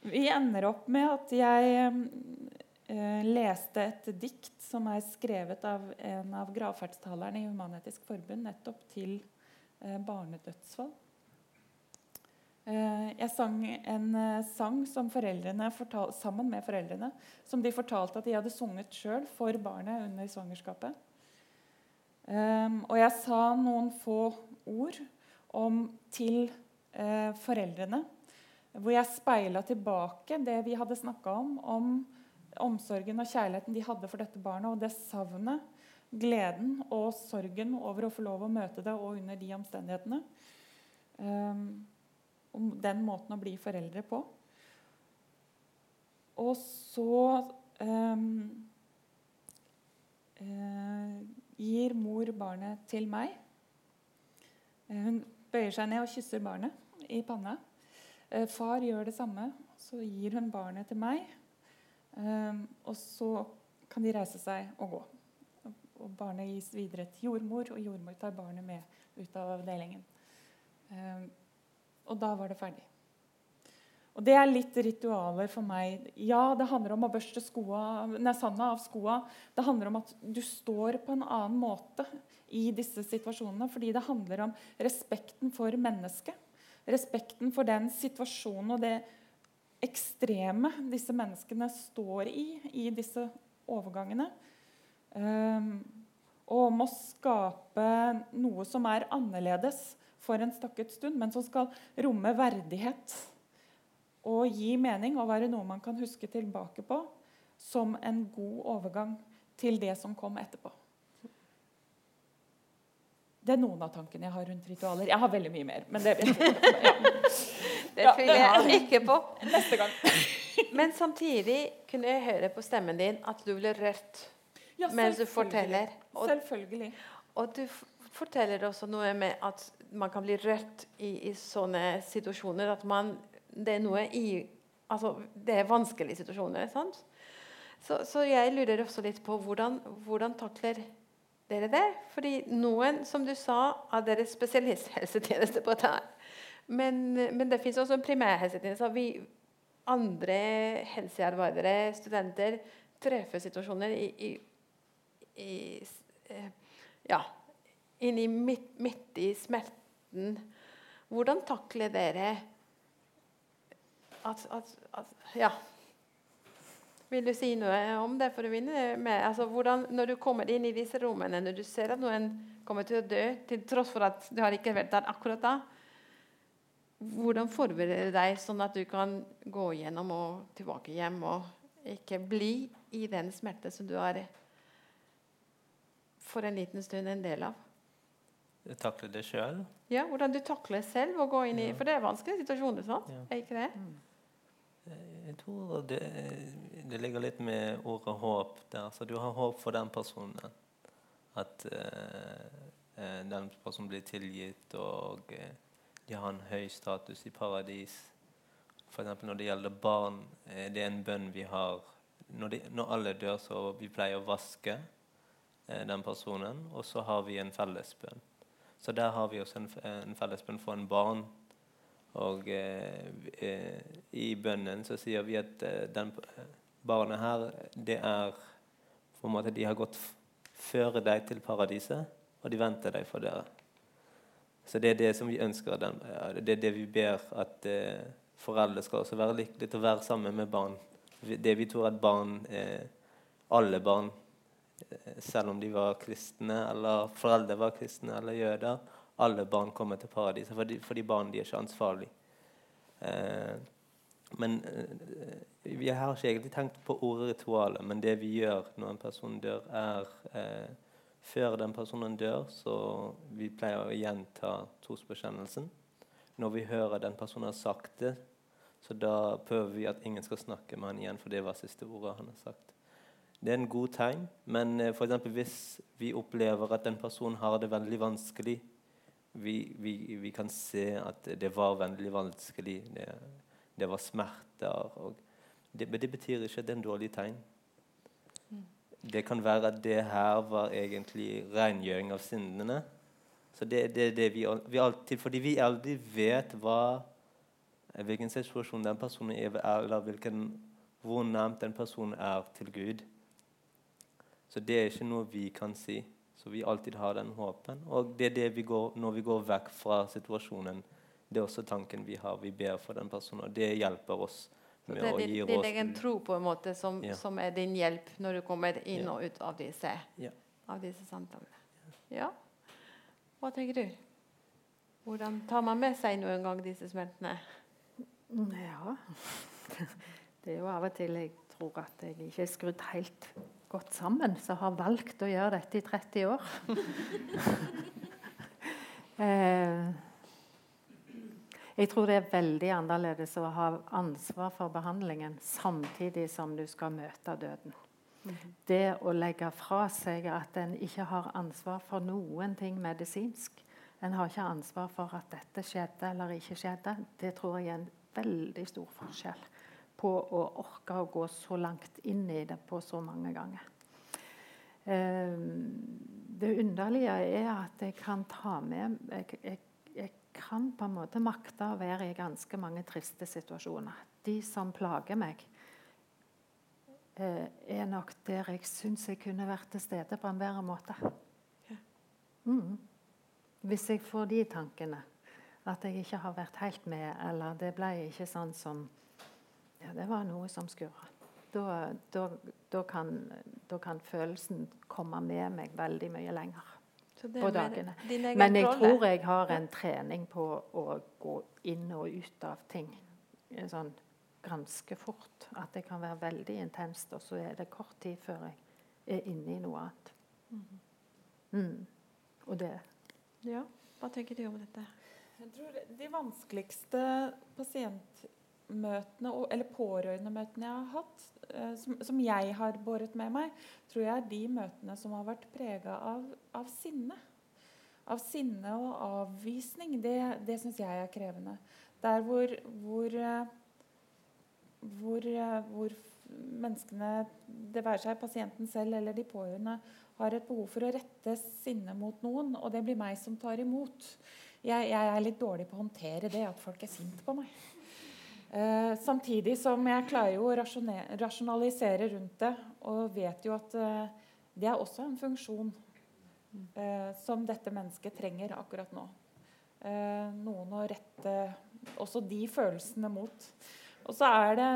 Vi ender opp med at jeg leste et dikt som er skrevet av en av gravferdstalerne i Human-Etisk Forbund nettopp til eh, barnedødsfall. Eh, jeg sang en sang fortal, sammen med foreldrene som de fortalte at de hadde sunget sjøl for barnet under svangerskapet. og jeg sa noen få ord om, til foreldrene, hvor jeg speila tilbake det vi hadde snakka om, om omsorgen og kjærligheten de hadde for dette barnet, og det savnet, gleden og sorgen over å få lov å møte det og under de omstendighetene. Um, om den måten å bli foreldre på. Og så um, uh, gir mor barnet til meg. Uh, hun bøyer seg ned og kysser barnet i panna. Uh, far gjør det samme. Så gir hun barnet til meg. Um, og så kan de reise seg og gå. Og barnet gis videre til jordmor, og jordmor tar barnet med ut av avdelingen. Um, og da var det ferdig. Og Det er litt ritualer for meg. Ja, det handler om å børste skoa, nei, sanda av skoa. Det handler om at du står på en annen måte i disse situasjonene. Fordi det handler om respekten for mennesket. Respekten for den situasjonen og det ekstreme disse menneskene står i i disse overgangene. Um, og om å skape noe som er annerledes for en stakket stund, men som skal romme verdighet og gi mening og være noe man kan huske tilbake på som en god overgang til det som kom etterpå. Det er noen av tankene jeg har rundt ritualer. Jeg har veldig mye mer. men det vet jeg. Ja. Det tviler jeg ikke på. Neste gang. Men samtidig kunne jeg høre på stemmen din at du ble rørt ja, mens du forteller. Og, Selvfølgelig. Og du forteller også noe med at man kan bli rørt i, i sånne situasjoner. At man Det er noe i Altså, det er vanskelige situasjoner. sant? Så, så jeg lurer også litt på hvordan, hvordan takler dere det? Fordi noen, som du sa, av deres spesialisthelsetjeneste på dette. Men, men det fins også en primærhelsetjeneste. Vi andre helsearbeidere, studenter, treffer situasjoner i, i, i eh, Ja, inni midt, midt i smerten. Hvordan takler dere at, at, at, Ja. Vil du si noe om det? for å vinne med? Altså, hvordan, når du kommer inn i disse rommene, når du ser at noen kommer til å dø, til tross for at du har ikke vært der akkurat da, hvordan forbereder du deg sånn at du kan gå gjennom og tilbake hjem og ikke bli i den smerte som du er for en liten stund en del av? Takle det sjøl? Ja, hvordan du takler selv å gå inn i For det er vanskelige situasjoner, sant? Ja. Er ikke det? Mm. Jeg tror det, det, ligger litt med ordet håp der. Så du har håp for den personen. At uh, den personen blir tilgitt, og uh, de har en høy status i paradis. F.eks. når det gjelder barn, uh, det er en bønn vi har når, de, når, alle dør, så vi pleier å vaske den personen, og så har vi en fellesbønn. Så der har vi også en, en fellesbønn for en barn og eh, eh, i bønnen så sier vi at eh, den barnet her, det er på en måte De har gått før deg til paradiset, og de venter deg for dere. Så det er det som vi ønsker. Det er det vi ber at eh, foreldre skal også være lykkelige til å være sammen med barn. Det vi tror at barn, eh, alle barn, eh, selv om de var kristne, eller foreldre var kristne eller jøder, alle barn kommer til paradiset, fordi, fordi barn de er ikke ansvarlig. Eh, men eh, Jeg har ikke egentlig tenkt på ordet ritualet, men det vi gjør når en person dør, er eh, Før den personen dør, så vi pleier å gjenta trosbekjennelsen. Når vi hører den personen har sagt det, så da prøver vi at ingen skal snakke med han igjen, for det var siste ordet han har sagt. Det er en god tegn, men eh, for hvis vi opplever at en person har det veldig vanskelig vi, vi, vi, kan se at det var veldig vanskelig. Det, det var smerter. Det, men det betyr ikke at det er en dårlig tegn. Det kan være at det her var egentlig rengjøring av syndene. Så det, det, det vi, vi, alltid, Fordi vi aldri vet hva, hvilken situasjon den personen er eller hvilken, hvor nærmt den personen er til Gud. Så det er ikke noe vi kan si. Så vi alltid har den håpen. Og det er det vi går, når vi går vekk fra situasjonen, det er også tanken vi har. Vi ber for den personen, og det hjelper oss. Så det er din, din egen tro på en måte som, ja. som, er din hjelp når du kommer inn ja. og ut av disse, ja. av disse samtalene. Ja. Hva tenker du? Hvordan tar man med seg noen gang disse smertene? Ja Det er jo av og til jeg tror at jeg ikke er skrudd helt godt sammen, som har valgt å gjøre dette i 30 år. eh, jeg tror det er veldig annerledes å ha ansvar for behandlingen samtidig som du skal møte døden. Det å legge fra seg at en ikke har ansvar for noen ting medisinsk, en har ikke ansvar for at dette skjedde eller ikke skjedde, det tror jeg er en veldig stor forskjell på å orke å gå så langt inn i det på så mange ganger. Eh, det underlige er at jeg kan ta med jeg, jeg, kan på en måte makte å være i ganske mange triste situasjoner. De som plager meg, eh, er nok der jeg syns jeg kunne vært til stede på en bedre måte. Mm. Hvis jeg får de tankene. At jeg ikke har vært helt med, eller det ble ikke sånn som ja, det var noe som skurra. Da, da, da, kan, da, kan, følelsen komme med meg veldig mye lenger på dagene. Men jeg tror jeg har en trening på å gå inn og ut av ting sånn ganske fort. At det kan være veldig intenst, og så er det kort tid før jeg er inne i noe annet. Mm. Mm. Og det Ja, hva tenker du om dette? Jeg tror De vanskeligste pasient møtene, eller pårørendemøtene jeg har hatt, eh, som, som, jeg har båret med meg, tror jeg er de møtene som har vært prega av, av, sinne. av sinne og avvisning, det, det syns jeg er krevende. Der hvor, hvor, eh, hvor, eh, hvor menneskene, det være seg pasienten selv eller de pårørende, har et behov for å rette sinne mot noen, og det blir meg som tar imot. Jeg, jeg er litt dårlig på å håndtere det, at folk er sinte på meg. Eh, samtidig som jeg klarer jo å rasjonalisere rundt det og vet jo at eh, det er også en funksjon eh, som dette mennesket trenger akkurat nå. Eh, noen å rette også de følelsene mot. Og så er det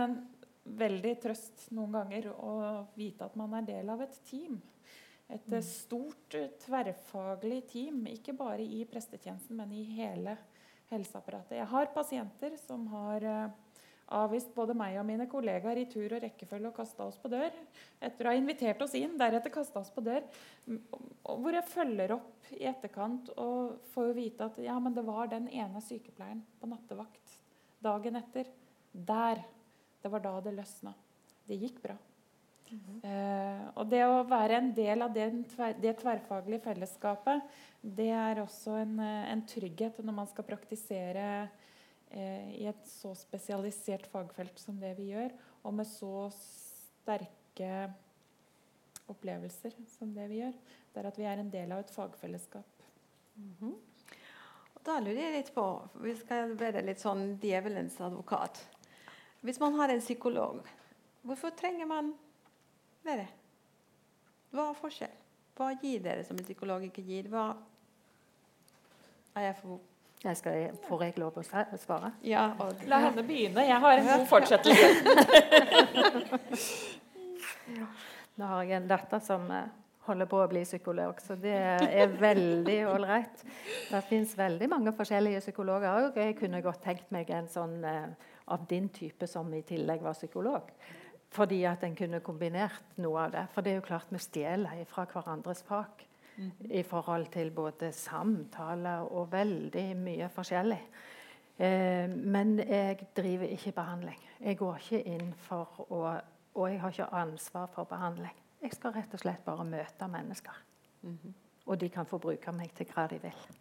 veldig trøst noen ganger å vite at man er del av et team. Et mm. stort, tverrfaglig team, ikke bare i prestetjenesten, men i hele helseapparatet. Jeg har pasienter som har avvist både meg og mine kollegaer i tur og rekkefølge og kasta oss på dør. Etter å ha invitert oss inn, deretter kasta oss på dør. Hvor jeg følger opp i etterkant og får vite at ja, men det var den ene sykepleieren på nattevakt dagen etter. Der. Det var da det løsna. Det gikk bra. Uh, og det å være en del av det, det tverrfaglige fellesskapet, det er også en, eh, en trygghet når man skal praktisere i et så spesialisert fagfelt som det vi gjør, og med så sterke opplevelser som det vi gjør. Det er at vi er en del av et fagfellesskap. Mm -hmm. Da lurer jeg litt på Vi skal være litt sånn djevelens advokat. Hvis man har en psykolog, hvorfor trenger man være? Hva er forskjell? Hva gir dere som en psykolog ikke gir? Hva er jeg for jeg skal, får jeg lov å svare? Ja, og, La henne begynne. Jeg har en god fortsettelse. Nå har jeg en datter som eh, holder på å bli psykolog, så det er veldig ålreit. Det fins veldig mange forskjellige psykologer òg. Jeg kunne godt tenkt meg en sånn eh, av din type som i tillegg var psykolog. Fordi at en kunne kombinert noe av det. For det er jo klart vi stjeler fra hverandres fag. I forhold til både samtaler og veldig mye forskjellig. Eh, men jeg driver ikke behandling. Jeg går ikke inn for å Og jeg har ikke ansvar for behandling. Jeg skal rett og slett bare møte mennesker. Mm -hmm. Og de kan få bruke meg til hva de vil.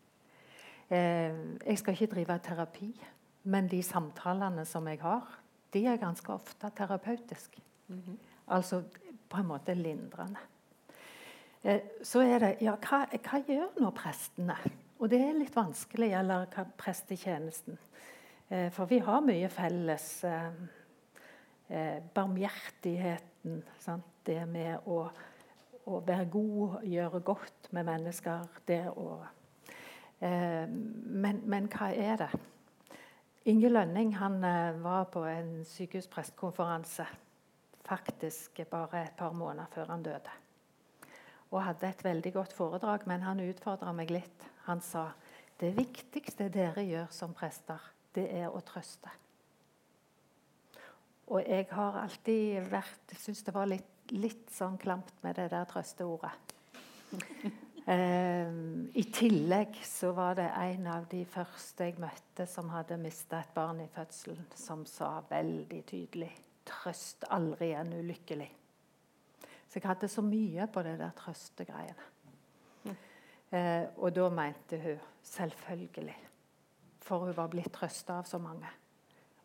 Eh, jeg skal ikke drive terapi, men de samtalene som jeg har, de er ganske ofte terapeutiske. Mm -hmm. Altså på en måte lindrende. Eh, så er det Ja, hva, hva, gjør nå prestene? Og det er litt vanskelig, eller hva, prestetjenesten. Eh, for vi har mye felles. Eh, barmhjertigheten. Sant? Det med å, å, være god, gjøre godt med mennesker. Det å men, men hva er det? Inge Lønning han var på en sykehusprestkonferanse faktisk bare et par måneder før han døde. Og hadde et veldig godt foredrag, men han utfordra meg litt. Han sa det viktigste dere gjør som prester, det er å trøste. Og jeg har alltid vært Syns det var litt, litt sånn klamt med det der trøsteordet. eh, I tillegg så var det en av de første jeg møtte som hadde mista et barn i fødselen, som sa veldig tydelig 'Trøst aldri en ulykkelig'. Så jeg hadde så mye på det der trøstegreiene. Mm. Uh, og da mente hun selvfølgelig. For hun var blitt trøsta av så mange.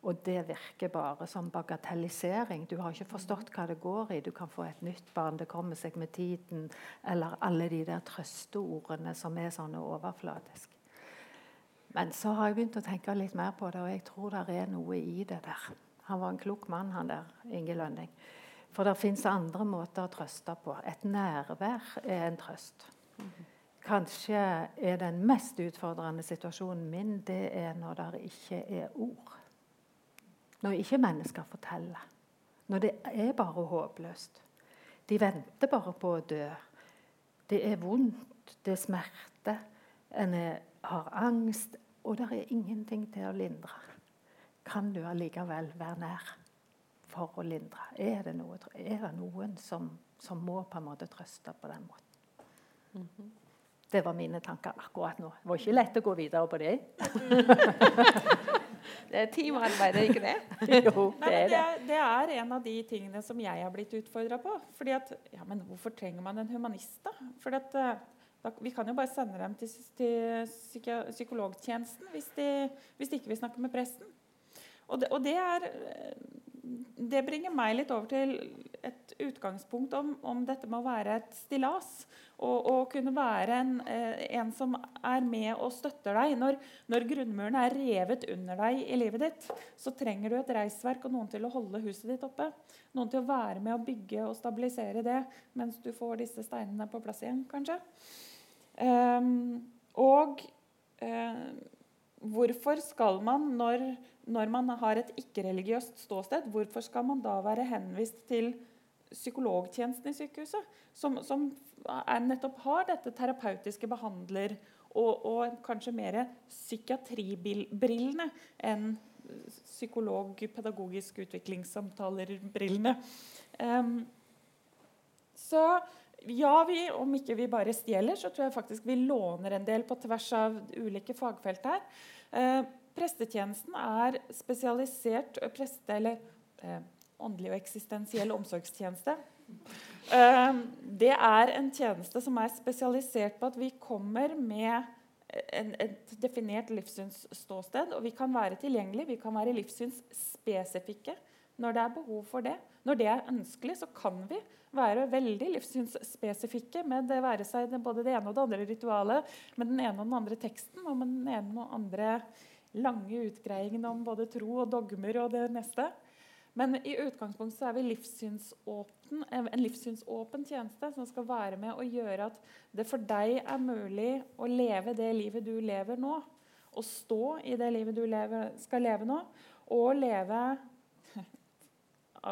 Og det virker bare som bagatellisering. Du har ikke forstått hva det går i. Du kan få et nytt barn, det kommer seg med tiden. Eller alle de der trøsteordene som er sånne overfladiske. Men så har jeg begynt å tenke litt mer på det, og jeg tror det er noe i det der. Han var en klok mann, han der, Inge Lønning. For det fins andre måter å trøste på. Et nærvær er en trøst. Kanskje er den mest utfordrende situasjonen min det er når det ikke er ord. Når ikke mennesker forteller. Når det er bare håpløst. De venter bare på å dø. Det er vondt, det er smerte, en har angst, og det er ingenting til å lindre. Kan du allikevel være nær for å lindre? Er det, noe, er det noen som, som, må på en måte trøste på den måten? Mm -hmm. Det var mine tanker akkurat nå. Det var ikke lett å gå videre på det. Det er teamarbeid, ikke det? jo, det er det. Det er en av de tingene som jeg har blitt utfordra på. Fordi at, ja, men Hvorfor trenger man en humanist, da? Fordi at, eh, da, vi kan jo bare sende dem til, til psyko, psykologtjenesten hvis de, hvis de ikke vil snakke med presten. Og det, og det, er, det, bringer meg litt over til et utgangspunkt om, om dette med å være et stillas. Og, og kunne være en, eh, en, som er med og støtter deg. Når, når, grunnmuren er revet under deg i livet ditt, så trenger du et reisverk og noen til å holde huset ditt oppe. Noen til å være med å bygge og stabilisere det mens du får disse steinene på plass igjen, kanskje. Um, og um, hvorfor skal man, når, når man har et ikke-religiøst ståsted, hvorfor skal man da være henvist til psykologtjenesten i sykehuset? Som, som nettopp har dette terapeutiske behandler og, og kanskje mer psykiatribrillene enn psykolog, pedagogisk utviklingssamtaler-brillene. Um, så ja, vi, om ikke vi bare stjeler, så tror jeg faktisk vi låner en del på tvers av ulike fagfelt her. Eh, prestetjenesten er spesialisert preste, eller eh, åndelig og eksistensiell omsorgstjeneste. Eh, det er en tjeneste som er spesialisert på at vi kommer med en, et definert livssynsståsted. Og vi kan være tilgjengelige, vi kan være livssynsspesifikke når det er behov for det. Når det er ønskelig, så kan vi være veldig livssynsspesifikke med det være seg både det ene og det andre ritualet, med den ene og den andre teksten og med den ene og andre lange utgreiingene om både tro og dogmer og det neste. Men i utgangspunktet så er vi livssynsåpen, en livssynsåpen tjeneste som skal være med å gjøre at det for deg er mulig å leve det livet du lever nå. Å stå i det livet du lever, skal leve nå, og leve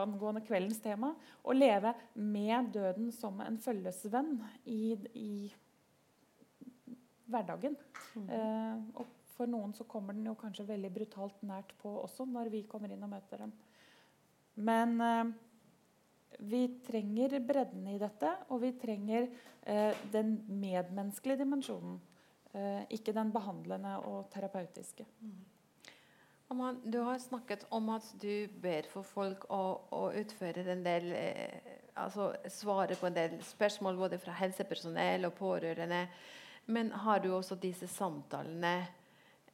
angående kveldens tema å leve med døden som en følgesvenn i, i hverdagen. Mm. Eh, og for noen så kommer den jo kanskje veldig brutalt nært på også når vi kommer inn og møter dem. Men eh, vi trenger bredden i dette, og vi trenger eh, den medmenneskelige dimensjonen. Eh, ikke den behandlende og terapeutiske. Mm. Aman, du har snakket om at du ber for folk å, å utføre en del eh, altså Svare på en del spørsmål både fra helsepersonell og pårørende. Men har du også disse samtalene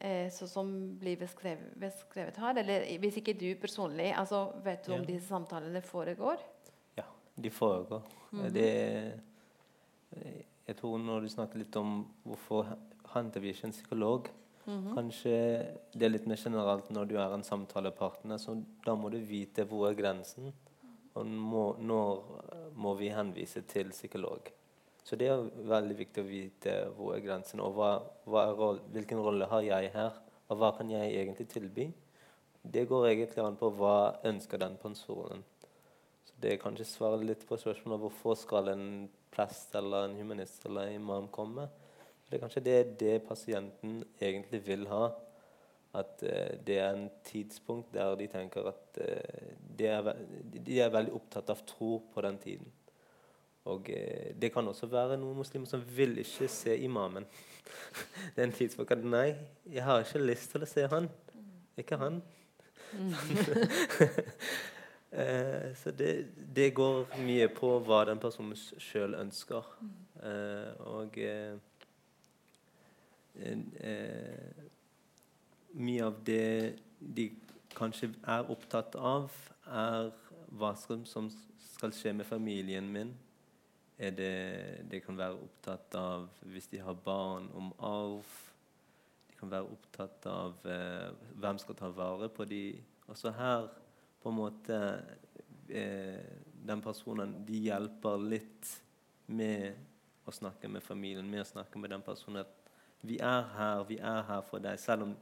eh, som blir beskrevet, beskrevet, her? Eller hvis ikke du personlig, altså, vet du ja. om disse samtalene foregår? Ja, de foregår. Mm -hmm. det, jeg tror når du snakker litt om hvorfor henter vi ikke en psykolog Mm -hmm. Kanskje det er litt mer generelt når du er en samtalepartner. så Da må du vite hvor er grensen, og må, når må vi henvise til psykolog. Så det er veldig viktig å vite hvor er grensen, og hva, hva er, hvilken rolle har jeg her, og hva kan jeg egentlig tilby. Det går egentlig an på hva ønsker den personen. Så det er kanskje svaret litt på spørsmålet hvorfor skal en prest eller en humanist eller en imam komme. Det er kanskje det, det pasienten egentlig vil ha. At uh, det er en tidspunkt der de tenker at uh, de, er de, er veldig opptatt av tro på den tiden. Og eh, det kan også være noen muslimer som vil ikke se imamen. det er en tidspunkt at Nei, jeg har ikke lyst til å se han. Ikke han. så det, det, går mye på hva den personen sjøl ønsker. og eh, mye av det de kanskje er opptatt av, er hva som skal skje med familien min. Det, de kan være opptatt av, hvis de har barn, om arv. De kan være opptatt av eh, hvem skal ta vare på de. Også her på en måte eh, Den personen de hjelper litt med å snakke med familien, med å snakke med den personen vi er her, vi er her for deg. Selv om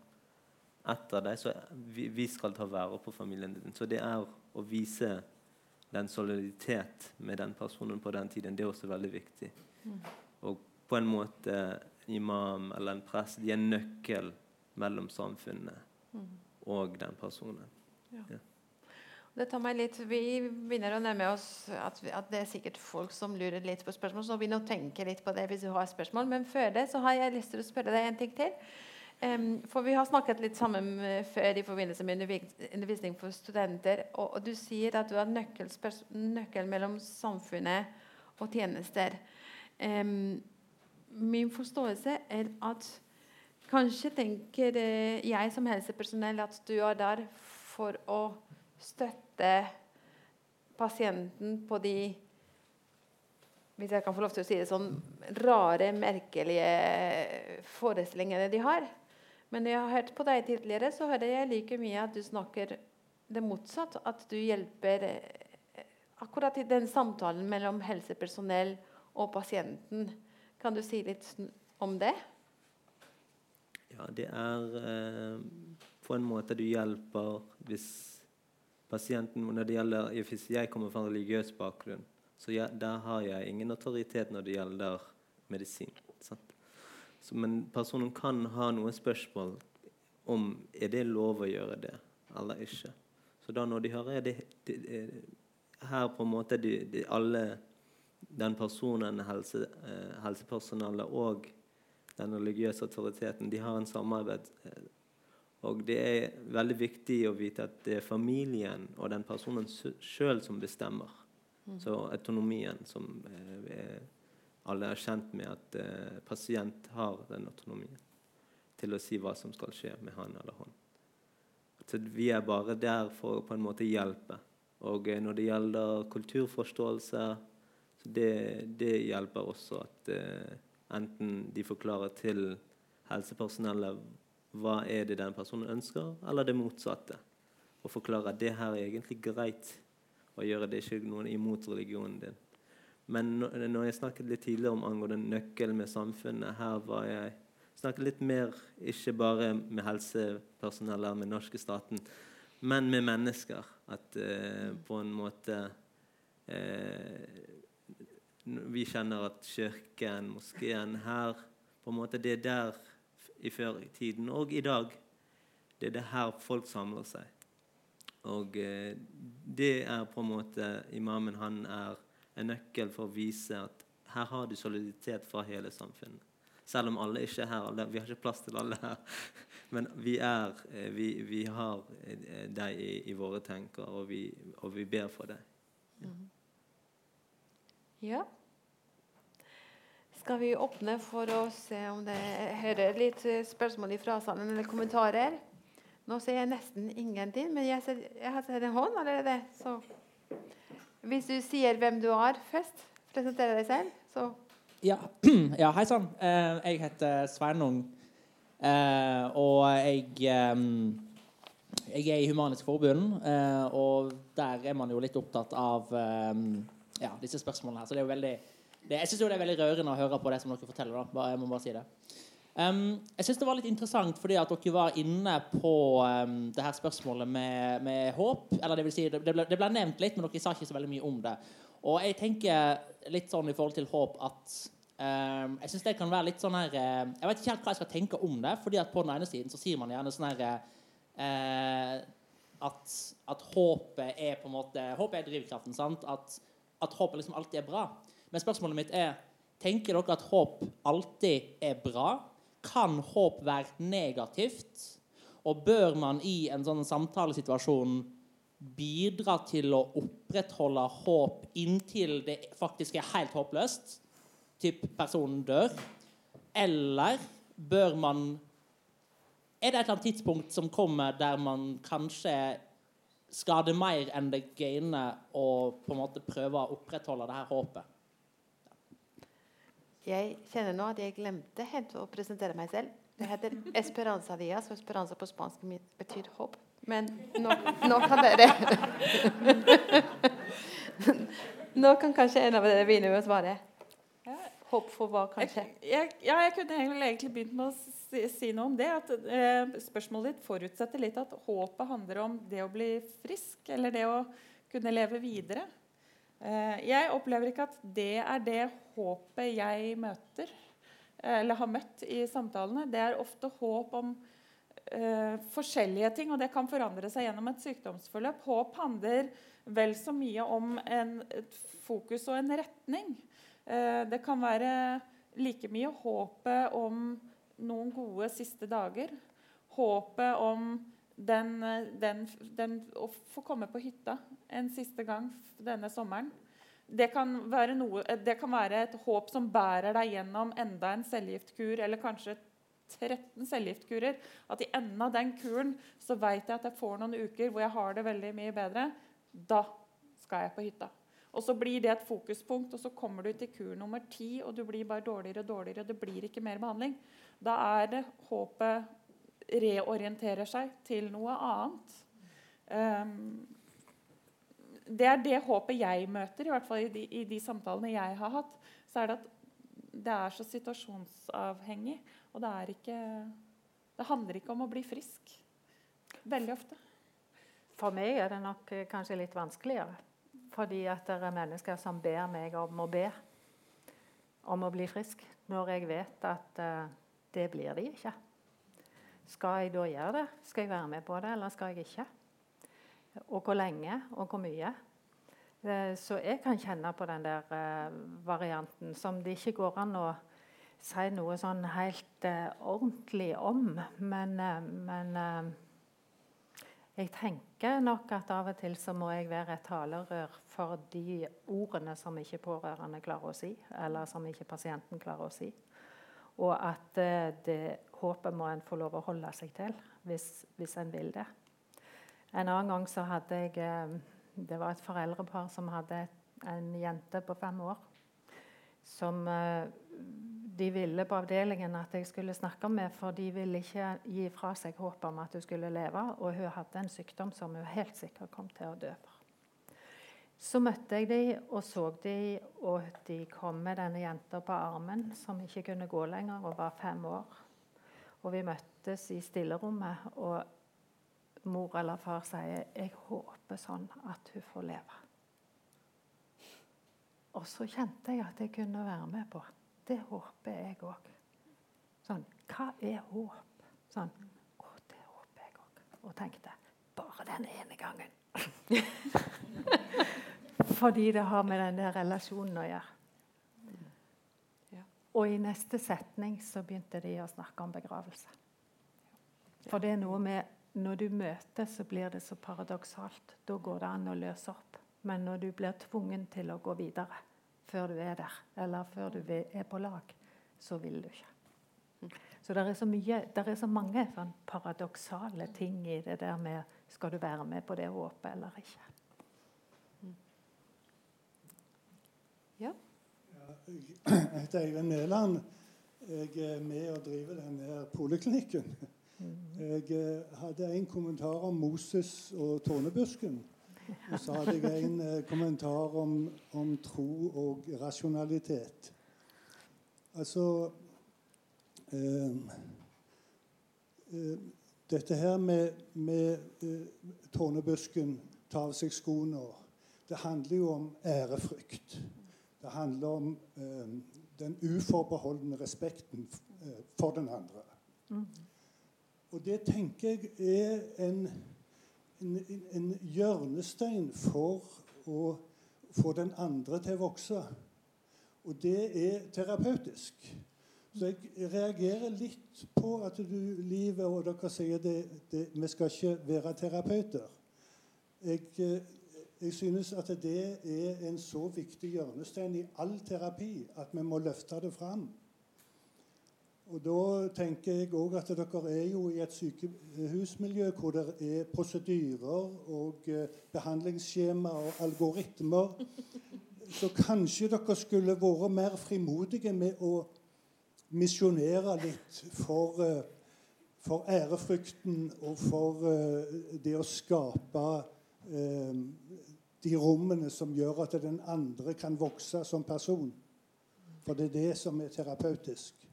etter deg så vi, vi skal ta vare på familien din. Så det er å vise den solidaritet med den personen på den tiden, det er også veldig viktig. Mm. Og på en måte imam eller en prest de er nøkkel mellom samfunnet mm. og den personen. Ja. Ja. Det tar meg litt, Vi begynner å nærme oss at, at, det er sikkert folk som lurer litt på spørsmål. Så vi nå tenker litt på det hvis du har spørsmål. Men før det så har jeg lyst til å spørre deg en ting til. Um, for Vi har snakket litt sammen før i forbindelse med undervisning for studenter. Og, og du sier at du har nøkkel mellom samfunnet og tjenester. Um, min forståelse er at kanskje tenker eh, jeg som helsepersonell at du er der for å støtte pasienten på de hvis jeg kan få lov til å si det sånn rare, merkelige forestillingene de har. Men når jeg har hørt på deg tidligere, så hører jeg like mye at du snakker det motsatt. At du hjelper eh, akkurat i den samtalen mellom helsepersonell og pasienten. Kan du si litt om det? Ja, det er eh, på en måte du hjelper hvis pasienten Når det gjelder Hvis jeg kommer fra en religiøs bakgrunn, så jeg, der har jeg ingen autoritet når det gjelder medisin. Så, men personen kan ha noen spørsmål om er det lov å gjøre det eller ikke. Så da når de hører det, det, er, Her på en måte de, de alle den personen, helse, eh, helsepersonellet og den religiøse autoriteten, de har en samarbeid. Eh, og det er veldig viktig å vite at det er familien og den personen sjøl som bestemmer. Mm. Så autonomien som eh, alle er kjent med at eh, pasient har den autonomien til å si hva som skal skje med han eller hun. Så vi er bare der for å på en måte hjelpe. Og eh, når det gjelder kulturforståelse, så det, det hjelper også at eh, enten de forklarer til helsepersonellet hva er det den personen ønsker, eller det motsatte. Og forklarer at det her er egentlig greit å gjøre. Det er ikke noen imot religionen din. Men når jeg snakket litt tidligere om angående nøkkelen med samfunnet, her var jeg snakket litt mer ikke bare med helsepersonell eller med norske staten, men med mennesker. At eh, på en måte eh, Vi kjenner at kirken, moskeen her på en måte Det er der i før i tiden og i dag. Det er det her folk samler seg. Og eh, det er på en måte Imamen han er en nøkkel for å vise at her har du soliditet fra hele samfunnet. Selv om alle ikke er her. Alle, vi har ikke plass til alle her. Men vi, er, eh, vi, vi har eh, deg i, i, våre tenker, og vi, og vi ber for deg. Ja. Mm. ja. Skal vi åpne for å se om det hører litt spørsmål fra salen eller kommentarer? Nå ser jeg nesten ingenting, men jeg, ser, jeg har sett en hånd allerede. Så hvis du sier hvem du er først, presenterer deg selv, så Ja, ja hei sann. Eh, jeg heter Sveinung. Eh, og jeg eh, Jeg er i Humanisk Forbund, og der er man jo litt opptatt av ja, disse spørsmålene her. Så det er jo veldig det, Jeg syns det er veldig rørende å høre på det som dere forteller. da. Jeg må bare si det. Um, jeg syns det var litt interessant fordi at dere var inne på um, det her spørsmålet med, med håp. Eller det vil si, det ble, det ble, nevnt litt, men dere sa ikke så veldig mye om det. Og jeg tenker litt sånn i forhold til håp at um, Jeg syns det kan være litt sånn her uh, Jeg vet ikke helt hva jeg skal tenke om det. fordi at på den ene siden så sier man gjerne sånn her uh, at, at, håpet er på en måte Håpet er drivkraften. sant? At, at håpet liksom alltid er bra. Men spørsmålet mitt er Tenker dere at håp alltid er bra? Kan håp være negativt? Og bør man i en sånn samtalesituasjon bidra til å opprettholde håp inntil det faktisk er helt håpløst, typ personen dør? Eller bør man Er det et eller annet tidspunkt som kommer der man kanskje skader mer enn det gainer, og på en måte prøver å opprettholde det her håpet? Jeg kjenner nå at jeg glemte helt å presentere meg selv. Det heter Esperanza Diaz, og Esperanza på spansk betyr håp. Men nå, nå kan dere Nå kan kanskje en av dere begynne med å svare. Håp for hva, kanskje? Jeg, jeg, ja, jeg kunne egentlig begynt med å si, si noe om det. At, eh, spørsmålet ditt forutsetter litt at håpet handler om det å bli frisk, eller det å kunne leve videre. Eh, jeg opplever ikke at det er det håpet jeg møter, eller har møtt i samtalene. Det er ofte håp om uh, forskjellige ting, og det kan forandre seg gjennom et sykdomsforløp. Håp handler vel så mye om en, et fokus og en retning. Uh, det kan være like mye håpet om noen gode siste dager. Håpet om den, den, den, å få komme på hytta en siste gang denne sommeren. det kan, noe, det kan være et håp som bærer deg gjennom enda en cellegiftkur, eller kanskje 13 cellegiftkurer. At i enden av den kuren så vet jeg at jeg får noen uker hvor jeg har det veldig mye bedre. Da skal jeg på hytta. Og så blir det et fokuspunkt, og så kommer du til kur nummer ti, og du blir bare dårligere og dårligere. og Det blir ikke mer behandling. Da er det håpet reorienterer seg til noe annet. Um, det er det håpet jeg møter, i hvert fall i de, i de, samtalene jeg har hatt. så er Det at det er så situasjonsavhengig. Og det, ikke, det handler ikke om å bli frisk. Veldig ofte. For meg er det nok eh, kanskje litt vanskeligere. Fordi at det er mennesker som ber meg om å be om å bli frisk, når jeg vet at uh, det blir de ikke. Skal jeg da gjøre det? Skal jeg være med på det, eller skal jeg ikke? Og hvor lenge, og hvor mye? Uh, så jeg kan kjenne på den der uh, varianten som det ikke går an å si noe sånn helt ordentlig om. Men, men jeg tenker nok at av og til så må jeg være et talerør for de ordene som ikke pårørende klarer å si, eller som ikke pasienten klarer å si. Og at eh, det håpet må en få lov å holde seg til hvis, hvis en vil det. En annen gang så hadde jeg eh, Det var et foreldrepar som hadde en jente på fem år som eh, de ville på avdelingen at jeg skulle snakke med, for de ville ikke gi fra seg håpet om at hun skulle leve. Og hun hadde en sykdom som hun helt sikkert kom til å dø for. Så møtte jeg dem og så dem, og de kom med denne jenta på armen som ikke kunne gå lenger og var fem år. Og vi møttes i stillerommet, og mor eller far sier 'Jeg håper sånn at hun får leve'. Og så kjente jeg at jeg kunne være med på det håper jeg òg. Sånn, hva er håp? Sånn, å, det håper jeg òg. Og tenkte bare den ene gangen. Fordi det har med den der relasjonen å gjøre. Og i neste setning så begynte de å snakke om begravelse. For det er noe med Når du møter, så blir det så paradoksalt. Da går det an å løse opp. Men når du blir tvungen til å gå videre, før du er der, eller før du er på lag, så vil du ikke. Så det er så, mye, er så mange sånn paradoksale ting i det der med Skal du være med på det håpet eller ikke? Ja. Heter Eivind Mæland. Jeg er med og driver denne poliklinikken. Jeg eh, hadde en kommentar om Moses og tårnebusken. Og så hadde jeg en eh, kommentar om, om, tro og rasjonalitet. Altså eh, eh, Dette her med, med tårnebusken, ta av seg skoene Det handler jo om ærefrykt. Det handler om eh, den uforbeholdne respekten eh, for den andre. Mm. Og det tenker jeg er en en, en hjørnestein for å få den andre til å vokse. Og det er terapeutisk. Så jeg reagerer litt på at du, Livet og dere sier det, det, vi skal ikke være terapeuter. Jeg, eh, jeg synes at det er en så viktig hjørnestein i all terapi at vi må løfte det fram. Og Da tenker jeg òg at dere er jo i et sykehusmiljø hvor det er prosedyrer og eh, behandlingsskjema og algoritmer. Så kanskje dere skulle vært mer frimodige med å misjonere litt for, eh, for ærefrykten og for eh, det å skape de rommene som gjør at den andre kan vokse som person. For det er det som er terapeutisk.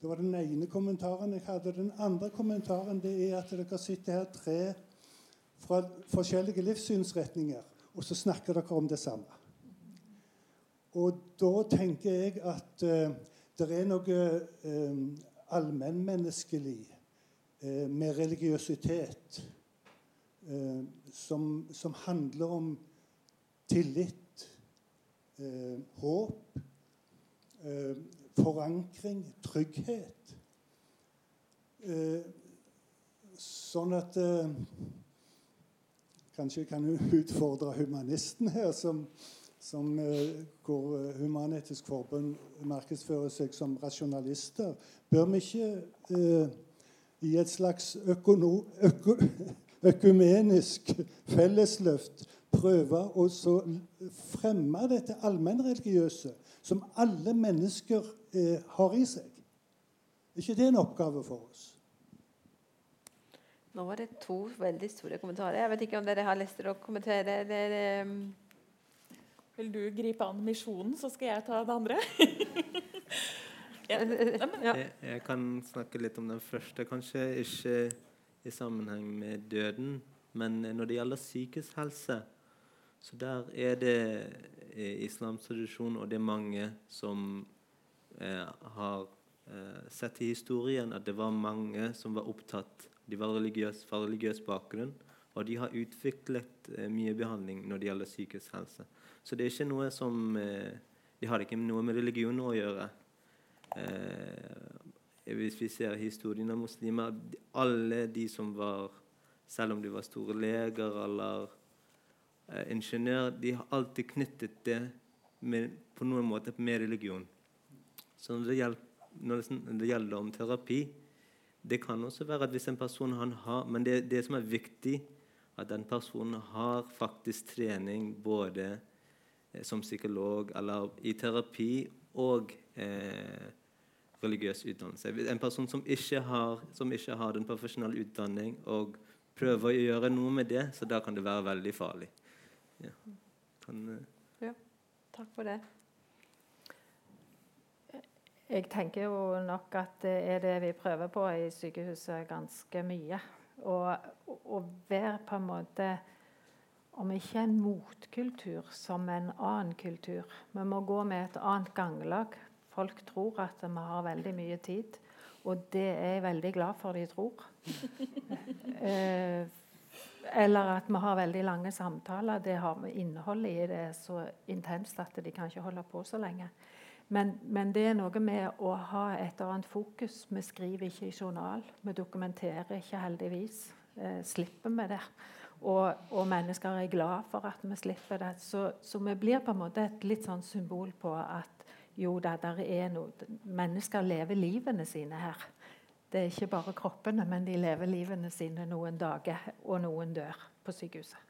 Det var den ene kommentaren jeg hadde. Den andre kommentaren det er at dere sitter her tre fra forskjellige livssynsretninger, og så snakker dere om det samme. Og da tenker jeg at uh, det er noe uh, allmennmenneskelig uh, med religiøsitet uh, som, som, handler om tillit, håp forankring, trygghet. Eh, sånn at eh, Kanskje jeg kan utfordre humanisten her, som, som eh, hvor eh, Human-Etisk Forbund markedsfører seg som rasjonalister, bør vi ikke eh, i et slags økono, øko, økumenisk fellesløft prøve å fremme dette allmennreligiøse som alle mennesker eh, har i seg? Er ikke det en oppgave for oss? Nå var det to veldig store kommentarer. Jeg vet ikke om dere har lyst til å kommentere eller um... Vil du gripe an misjonen, så skal jeg ta det andre? ja. jeg, jeg, kan snakke litt om den første, kanskje ikke i sammenheng med døden. Men når det gjelder psykisk helse, så der er det islamsk tradisjon, og det er mange som eh, har eh, sett i historien at det var mange som var opptatt De var religiøs, fra religiøs bakgrunn, og de har utviklet eh, mye behandling når det gjelder psykisk helse. Så det er ikke noe som eh, De har ikke noe med religion å gjøre. Eh, hvis vi ser historien av muslimer Alle de som var Selv om de var store leger eller eh, ingeniør, de har alltid knyttet det med, på noen måte med religion. Så når det, gjelder, når det gjelder om terapi Det kan også være at hvis en person han har Men det, det som er viktig, at den personen har faktisk trening både Eh, som psykolog eller i terapi og eh, religiøs utdannelse. En person som ikke, har, som ikke har den profesjonelle utdanning og prøver å gjøre noe med det, så da kan det være veldig farlig. Ja. Kan, uh... ja. Takk for det. Jeg tenker jo nok at det er det vi prøver på i sykehuset ganske mye. Å være på en måte om ikke en motkultur som en annen kultur. Vi må gå med et annet ganglag. Folk tror at vi har veldig mye tid, og det er jeg veldig glad for de tror. eh, eller at vi har veldig lange samtaler. Det har Innholdet i det er så intenst at de kan ikke holde på så lenge. Men, men, det er noe med å ha et eller annet fokus. Vi skriver ikke i journal. Vi dokumenterer ikke, heldigvis. Eh, slipper vi det. Og, og, mennesker er glad for at vi slipper det. Så, så, vi blir på en måte et litt sånn symbol på at jo da, der er noe Mennesker lever livene sine her. Det er ikke bare kroppene, men de lever livene sine noen dager, og noen dør på sykehuset.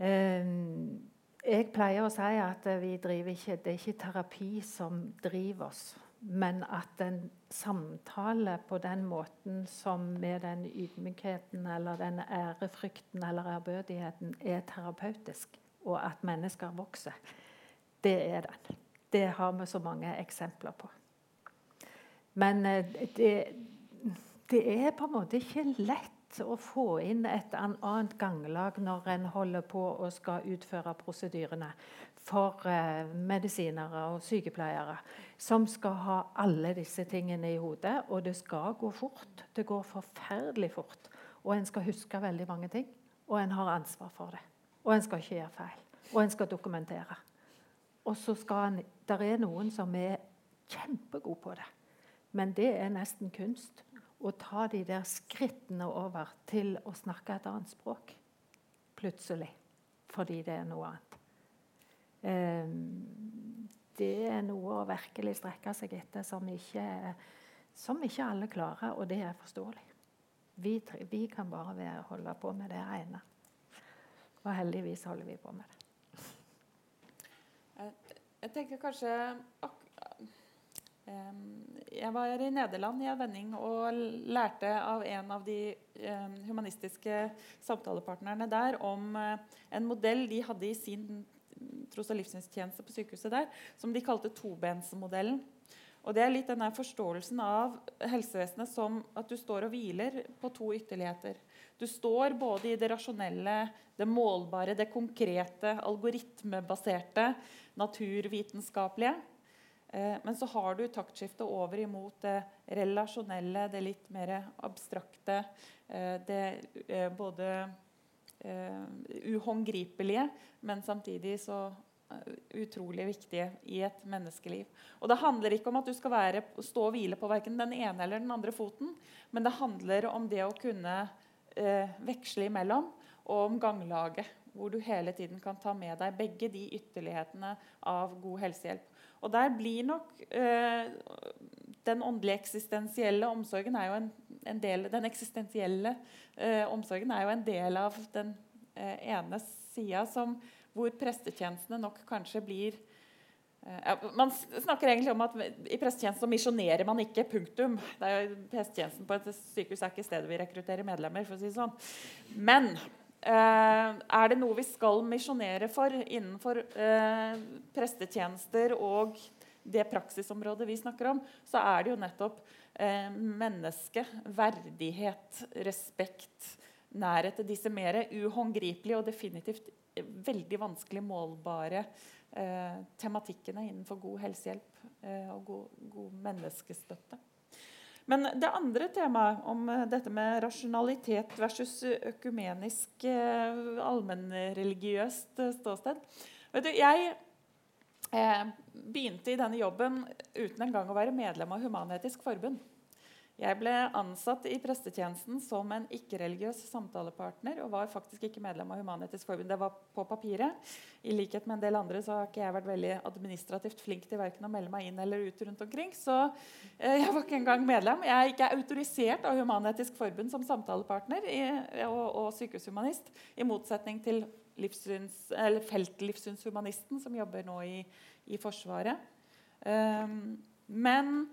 Um, jeg pleier å si at vi driver ikke, det er ikke terapi som driver oss men at en samtale på den måten som med den ydmykheten eller den ærefrykten eller ærbødigheten er terapeutisk, og at mennesker vokser, det er den. Det har vi så mange eksempler på. Men eh, det, det er på en måte ikke lett å få inn et annet ganglag når en holder på og skal utføre prosedyrene for eh, medisinere og sykepleiere som skal ha alle disse tingene i hodet. Og det skal gå fort. Det går forferdelig fort. Og en skal huske veldig mange ting. Og en har ansvar for det. Og en skal ikke gjøre feil. Og en skal dokumentere. Og så skal en Der er noen som er kjempegode på det. Men det er nesten kunst å ta de der skrittene over til å snakke et annet språk. Plutselig. Fordi det er noe annet. Um, det er noe å virkelig strekke seg etter som ikke, som ikke alle klarer, og det er forståelig. Vi, vi kan bare holde på med det ene. Og heldigvis holder vi på med det. Jeg, tenker kanskje Jeg var i Nederland i en vending og lærte av en av de humanistiske samtalepartnerne der om eh, en modell de hadde i sin tros- og livssynstjeneste på sykehuset der, som de kalte tobensmodellen. Og Det er litt denne forståelsen av helsevesenet som at du står og hviler på to ytterligheter. Du står både i det rasjonelle, det målbare, det konkrete, algoritmebaserte, naturvitenskapelige. Eh, men så har du taktskiftet over imot det relasjonelle, det litt mer abstrakte. Eh, det eh, både uh, uhåndgripelige, men samtidig så utrolig viktige i et menneskeliv. Og Det handler ikke om at du skal være, stå og hvile på verken den ene eller den andre foten, men det handler om det å kunne eh, veksle imellom, og om ganglaget. hvor du hele tiden kan ta med deg begge de ytterlighetene av god helsehjelp. Og der blir nok eh, Den åndelige eksistensielle omsorgen er jo en, en del Den eksistensielle eh, omsorgen er jo en del av den eh, ene sida hvor prestetjenestene nok kanskje blir eh, ja, man snakker egentlig om at I prestetjenesten misjonerer man ikke. punktum. Det er jo Prestetjenesten på et sykehus er ikke stedet vi rekrutterer medlemmer. for å si det sånn. Men Eh, er det noe vi skal misjonere for innenfor eh, prestetjenester og det praksisområdet vi snakker om, så er det jo nettopp eh, menneske, verdighet, respekt, nærhet til disse mer uhåndgripelige og definitivt veldig vanskelig målbare eh, tematikkene innenfor god helsehjelp eh, og god, god menneskestøtte. Men det andre temaet, om eh, dette med rasjonalitet versus økumenisk eh, allmennreligiøst eh, ståsted Vet du, Jeg eh, begynte i denne jobben uten engang å være medlem av Human-Etisk Forbund. Jeg ble ansatt i prestetjenesten som en ikke-religiøs samtalepartner og var faktisk ikke medlem av Human-Etisk Forbund. Det var på papiret. I likhet med en del andre så har ikke jeg vært veldig administrativt flink til verken å melde meg inn eller ut rundt omkring. Så eh, jeg var ikke engang medlem. Jeg er ikke autorisert av Human-Etisk Forbund som samtalepartner og, og, sykehushumanist, i motsetning til livssyns, feltlivssynshumanisten som jobber nå i, i Forsvaret. Um, men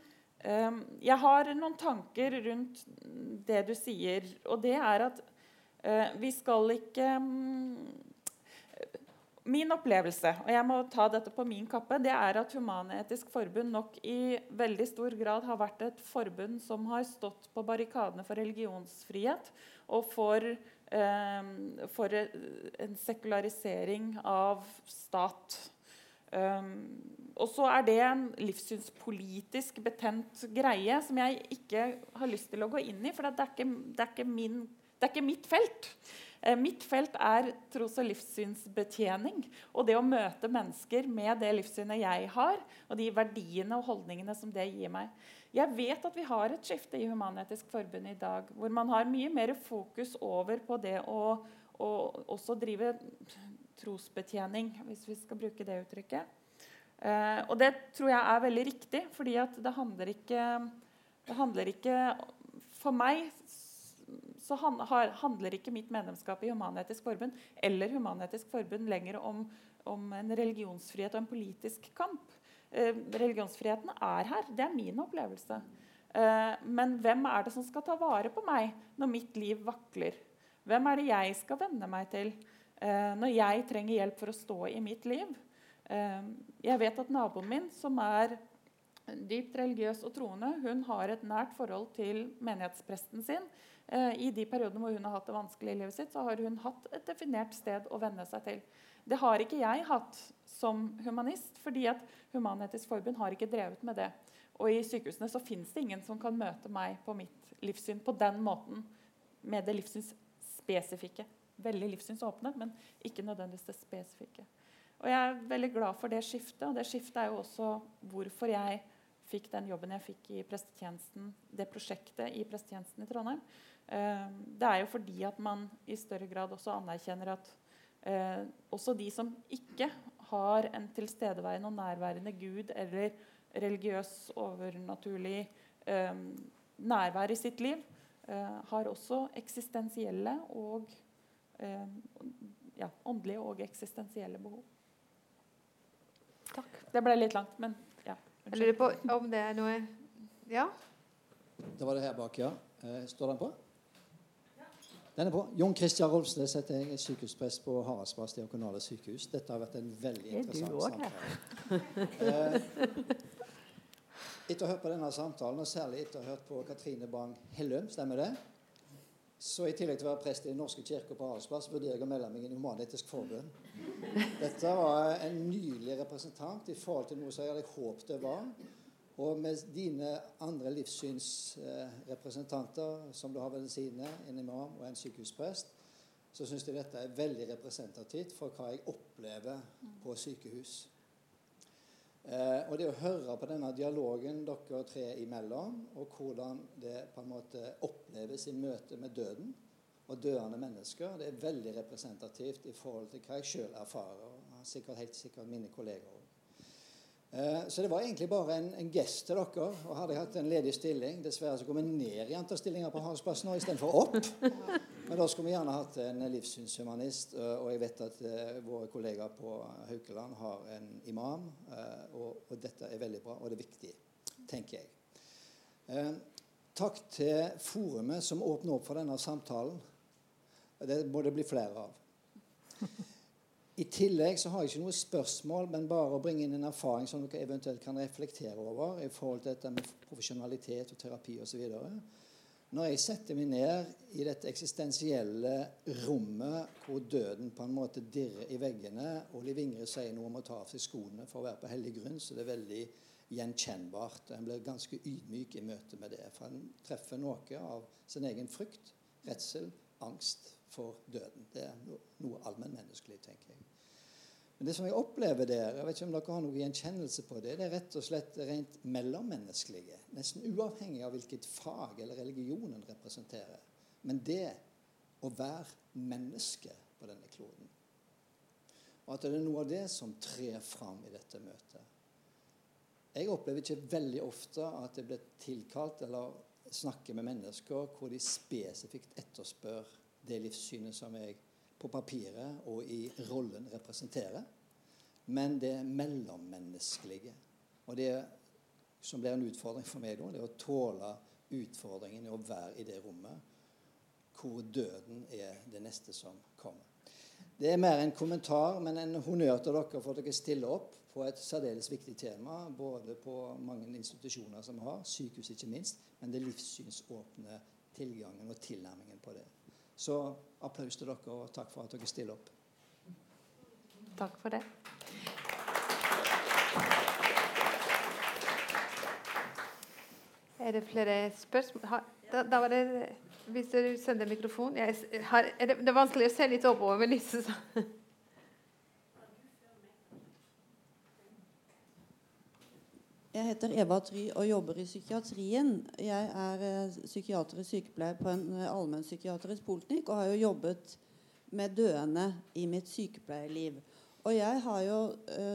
jeg har noen tanker rundt det du sier, og det er at eh, vi skal ikke mm, Min opplevelse, og jeg må ta dette på min kappe, det er at Human-Etisk Forbund nok i veldig stor grad har vært et forbund som har stått på barrikadene for religionsfrihet og for, eh, for en sekularisering av stat. Um, og så er det en livssynspolitisk betent greie som jeg ikke har lyst til å gå inn i, for det er ikke, det er ikke, min, det er ikke mitt felt. Eh, mitt felt er tros- og livssynsbetjening. Og det å møte mennesker med det livssynet jeg har, og de verdiene og holdningene som det gir meg. Jeg vet at vi har et skifte i Human-Etisk Forbund i dag, hvor man har mye mer fokus over på det å, å også drive trosbetjening, hvis vi skal bruke det uttrykket. Eh, og det tror jeg er veldig riktig, fordi det handler ikke, det handler ikke For meg så handler ikke mitt medlemskap i Human-Etisk Forbund eller Human-Etisk Forbund lenger om, om, en religionsfrihet og en politisk kamp. Eh, religionsfriheten er her. Det er min opplevelse. Eh, men hvem er det som skal ta vare på meg når mitt liv vakler? Hvem er det jeg skal venne meg til? Eh, når jeg trenger hjelp for å stå i mitt liv. Eh, jeg vet at naboen min, som er dypt religiøs og troende, hun har et nært forhold til menighetspresten sin. Eh, I de periodene hvor hun har hatt det vanskelig i livet sitt, så har hun hatt et definert sted å venne seg til. Det har ikke jeg hatt som humanist, fordi at Human-Etisk Forbund har ikke drevet med det. Og i sykehusene så fins det ingen som kan møte meg på mitt livssyn på den måten, med det livssynsspesifikke veldig livssynsåpne, men ikke nødvendigvis det spesifikke. Og Jeg er veldig glad for det skiftet, og det skiftet er jo også hvorfor jeg fikk den jobben jeg fikk i prestetjenesten, det prosjektet i prestetjenesten i Trondheim. Eh, det er jo fordi at man i større grad også anerkjenner at eh, også de som ikke har en tilstedeværende og nærværende Gud eller religiøs, overnaturlig eh, nærvær i sitt liv, har også eksistensielle og ja, åndelige og eksistensielle behov. Takk. Det ble litt langt, men ja. Jeg lurer på om det er noe Ja? Det var det her bak, ja. Eh, står den på? Den er på. Jon Christian Rolfsnes heter jeg, er sykehusprest på Haraldsplass diakonale sykehus. Dette har vært en veldig interessant samtale. Eh, etter å ha hørt på denne samtalen, og særlig etter å ha hørt på Katrine Bang Hellum, stemmer det? Så i tillegg til å være prest i Den norske kirke på arbeidsplass, vurderer jeg å melde meg inn i Human-Etisk Forbund. Dette var en nylig representant i forhold til noe som jeg hadde håpet det var. Og med dine andre livssynsrepresentanter, som du har ved siden en imam og en sykehusprest, så syns jeg dette er veldig representativt for hva jeg opplever på sykehus. Eh, og det å høre på denne dialogen dere tre imellom, og hvordan det på en måte oppleves i møte med døden, og døende mennesker. Det er veldig representativt i forhold til hva jeg sjøl erfarer. og sikkert helt sikkert mine kolleger også. Eh, så det var egentlig bare en, en gest til dere. og Hadde jeg hatt en ledig stilling Dessverre så går vi ned i antall stillinger på Haraldsplassen nå istedenfor opp. Men da skulle vi gjerne hatt en livssynshumanist. Eh, og jeg vet at uh, våre kollegaer på Haukeland har en imam. Uh, og, og, dette er veldig bra, og det er viktig, tenker jeg. Takk til forumet som åpner opp for denne samtalen. Det må det bli flere av. I tillegg så har jeg ikke noe spørsmål, men bare å bringe inn en erfaring som dere eventuelt kan reflektere over i forhold til dette med profesjonalitet og terapi osv. Når jeg setter meg ned i dette eksistensielle rommet hvor døden på en måte dirrer i veggene, og Liv Ingrid sier noe om å ta av seg skoene for å være på hellig grunn, så det er veldig gjenkjennbart. En blir ganske ydmyk i møte med det. For en treffer noe av sin egen frykt, redsel, angst for døden. Det er noe allmennmenneskelig, tenker jeg. Men det som jeg opplever der, jeg vet ikke om dere har noen gjenkjennelse på det, det er rett og slett rent mellommenneskelige. Nesten uavhengig av hvilket fag eller religion en representerer. Men det å være menneske på denne kloden. Og at det er noe av det som trer fram i dette møtet. Jeg opplever ikke veldig ofte at jeg blir tilkalt eller snakker med mennesker hvor de spesifikt etterspør det livssynet som jeg på papiret og i rollen representerer. Men det mellommenneskelige. Og det som blir en utfordring for meg da, det er å tåle utfordringen i å være i det rommet hvor døden er det neste som kommer. Det er mer en kommentar, men en honnør til dere for at dere stiller opp på et særdeles viktig tema, både på mange institusjoner som har, sykehus ikke minst, men det livssynsåpne tilgangen og tilnærmingen på det. Så applaus til dere, og takk for at dere stiller opp. Takk for det. Er det flere spørsmål? Da, da var det Hvis du sender mikrofon jeg, har, er det, det, er vanskelig å se litt oppover med disse Jeg heter Eva Try og jobber i psykiatrien. Jeg er eh, psykiatrisk sykepleier på en eh, allmennpsykiatrisk poliklinikk og har jo jobbet med døende i mitt sykepleierliv. Og jeg har jo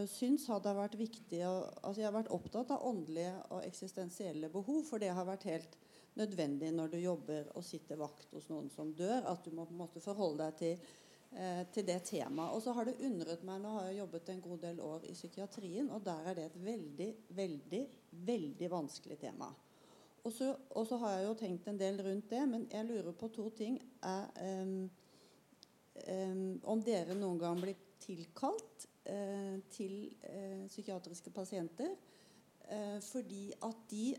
syntes syns har vært viktig å, altså Jeg har vært opptatt av åndelige og eksistensielle behov, for det har vært helt nødvendig når du jobber og sitter vakt hos noen som dør, at du må på en måte forholde deg til eh, til det temaet. Og så har det undret meg Nå har jeg jobbet en god del år i psykiatrien, og der er det et veldig, veldig, veldig vanskelig tema. Og så, og så har jeg jo tenkt en del rundt det, men jeg lurer på to ting. Er, um, um, om dere noen gang blir tilkalt uh, til uh, psykiatriske pasienter uh, fordi at de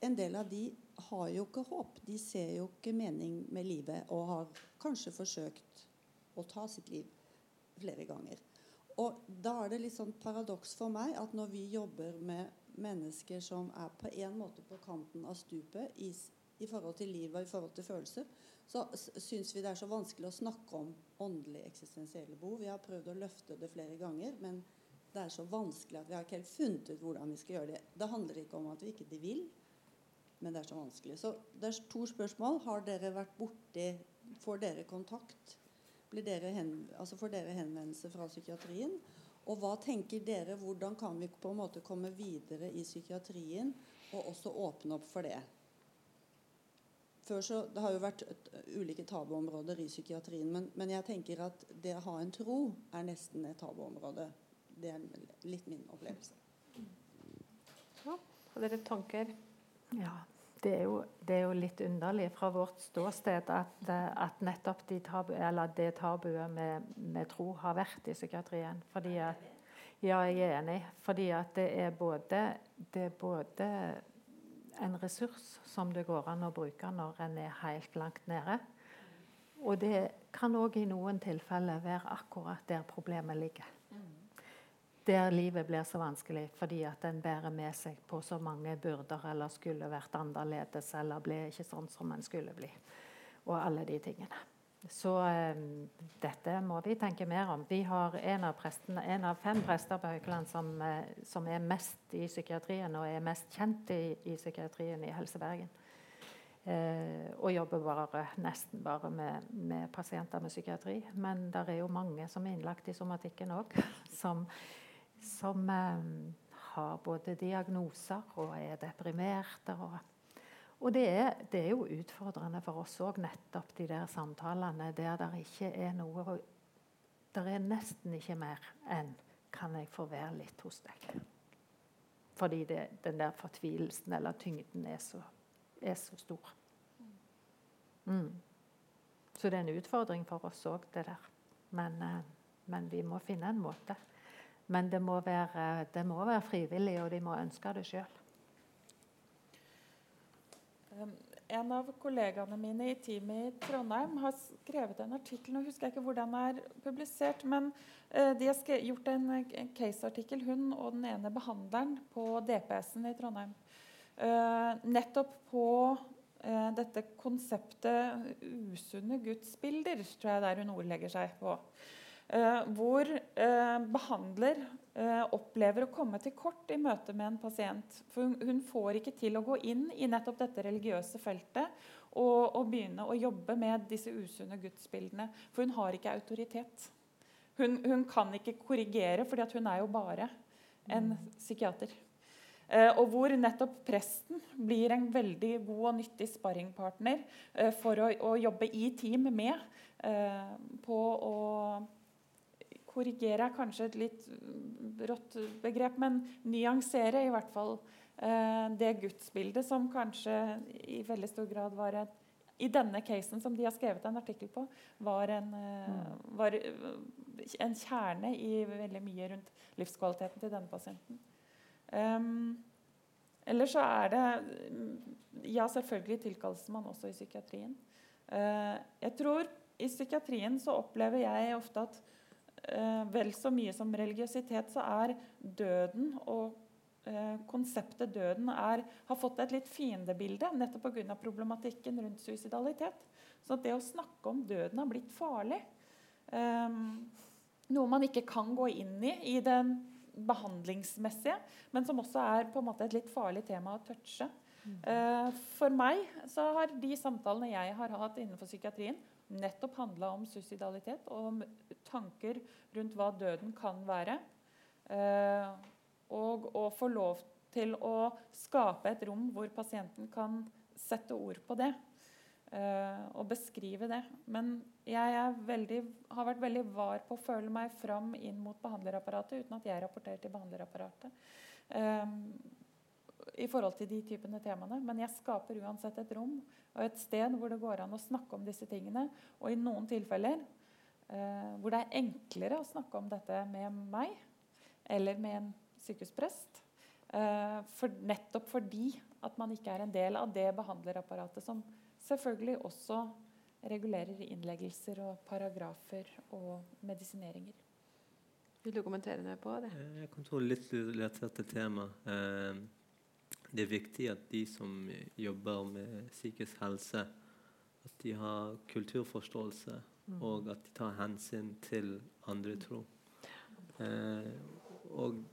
en del av de har jo ikke håp. De ser jo ikke mening med livet og har kanskje forsøkt å ta sitt liv flere ganger. Og da er det litt sånn paradoks for meg at når vi jobber med mennesker som er på en måte på kanten av stupet i, i forhold til livet og i forhold til følelser, så syns vi det er så vanskelig å snakke om åndelige eksistensielle behov. Vi har prøvd å løfte det flere ganger, men det er så vanskelig at vi har ikke helt funnet ut hvordan vi skal gjøre det. Det handler ikke om at vi ikke vil, men det er så vanskelig. Så det er to spørsmål. Har dere vært borti Får dere kontakt dere hen, altså får dere henvendelse fra psykiatrien? Og hva tenker dere, hvordan kan vi på en måte komme videre i psykiatrien og også åpne opp for det? Før så, Det har jo vært ulike tabuområder i psykiatrien, men, men, jeg tenker at det å ha en tro er nesten et tabuområde. Det er litt min opplevelse. Ja, Har dere tanker? Ja, det er, jo, det er, jo, litt underlig fra vårt ståsted at, at nettopp de tabu, det tabuet med, med, tro har vært i psykiatrien. Fordi at, ja, jeg er enig. Fordi at det er både, det er både en ressurs som det går an å bruke når en er helt langt nede. Og det kan òg i noen tilfeller være akkurat der problemet ligger der livet blir så vanskelig fordi at en bærer med seg på så mange byrder eller skulle vært annerledes eller ble ikke sånn som en skulle bli. Og alle de tingene. Så um, dette må vi tenke mer om. Vi har en av, presten, en av fem prester på Haukeland som, uh, som, er mest i psykiatrien og er mest kjent i, i psykiatrien i Helse Bergen. Eh, og jobber bare, nesten bare med, med, pasienter med psykiatri. Men det er jo mange som er innlagt i somatikken òg, som, som eh, har både diagnoser og er deprimerte. Og, og det, er, det, er, jo utfordrende for oss òg, nettopp de der samtalene der det ikke er noe Det er nesten ikke mer enn 'Kan jeg få være litt hos deg?' Fordi det, den der fortvilelsen eller tyngden er så, er så stor. Mm. Så det er en utfordring for oss òg, det der. Men, eh, men, vi må finne en måte. Men det må være, det må være frivillig, og de må ønske det sjøl. Um, en av kollegaene mine i teamet i Trondheim har skrevet en artikkel nå husker jeg ikke hvor den er publisert, men uh, de har gjort en, caseartikkel, hun og den ene behandleren på DPS-en i Trondheim. Uh, nettopp på uh, dette konseptet usunne gudsbilder, tror jeg det er hun ordlegger seg på. Hvor behandler Eh, opplever å komme til kort i møte med en pasient. For hun, får ikke til å gå inn i nettopp dette religiøse feltet og, og, begynne å jobbe med disse usunne gudsbildene. For hun har ikke autoritet. Hun, hun kan ikke korrigere, for hun er jo bare en psykiater. Eh, og hvor nettopp presten blir en veldig god og nyttig sparringpartner eh, for å, å, jobbe i team med eh, på å korrigere er kanskje et litt rått begrep, men nyansere i hvert fall eh, det gudsbildet som kanskje i veldig stor grad var et i denne casen som de har skrevet en artikkel på, var en, eh, var en kjerne i veldig mye rundt livskvaliteten til denne pasienten. Um, Eller så er det Ja, selvfølgelig tilkalles man også i psykiatrien. Uh, jeg tror I psykiatrien så opplever jeg ofte at eh, vel så mye som religiøsitet, så er døden og eh, konseptet døden er, har fått et litt fiendebilde nettopp pga. problematikken rundt suicidalitet. Så det å snakke om døden har blitt farlig. Eh, noe man ikke kan gå inn i i den behandlingsmessige, men som også er på en måte et litt farlig tema å touche. Mm. Eh, for meg så har de samtalene jeg har hatt innenfor psykiatrien, nettopp handla om suicidalitet og om tanker rundt hva døden kan være. Eh, og å få lov til å skape et rom hvor pasienten kan sette ord på det. Eh, og beskrive det. Men jeg veldig, har vært veldig var på å føle meg fram inn mot behandlerapparatet uten at jeg rapporterer til behandlerapparatet. Eh, i forhold til de typene temaene. Men jeg skaper uansett et rom og et sted hvor det går an å snakke om disse tingene. Og i noen tilfeller eh, hvor det er enklere å snakke om dette med meg eller med en sykehusprest. Eh, for, nettopp fordi at man ikke er en del av det behandlerapparatet som selvfølgelig også regulerer innleggelser og paragrafer og medisineringer. Vil du kommentere noe på det? Eh, jeg kan tro litt relatert til temaet. Eh, det er viktig at de som jobber med psykisk helse, at de har kulturforståelse, mm. og at de tar hensyn til andre tro. Eh, og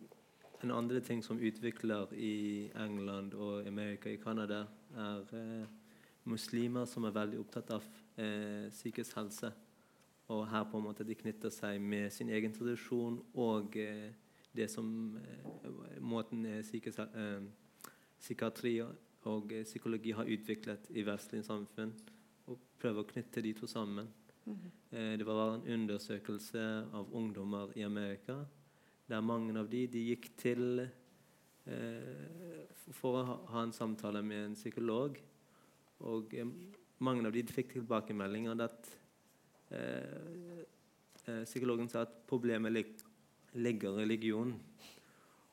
en andre ting som utvikler i England og Amerika i Canada, er eh, muslimer som er veldig opptatt av eh, psykisk helse. Og her på en måte de knytter seg med sin egen tradisjon og eh, det som eh, måten psykisk helse eh, psykiatri og psykologi har utviklet i vestlige samfunn. Og prøve å knytte de to sammen. Mm -hmm. det var en undersøkelse av ungdommer i Amerika der mange av de, de gikk til eh, for å ha, en samtale med en psykolog. Og eh, mange av de, fikk tilbakemeldinger at eh, psykologen sa at problemet lig, ligger i religionen.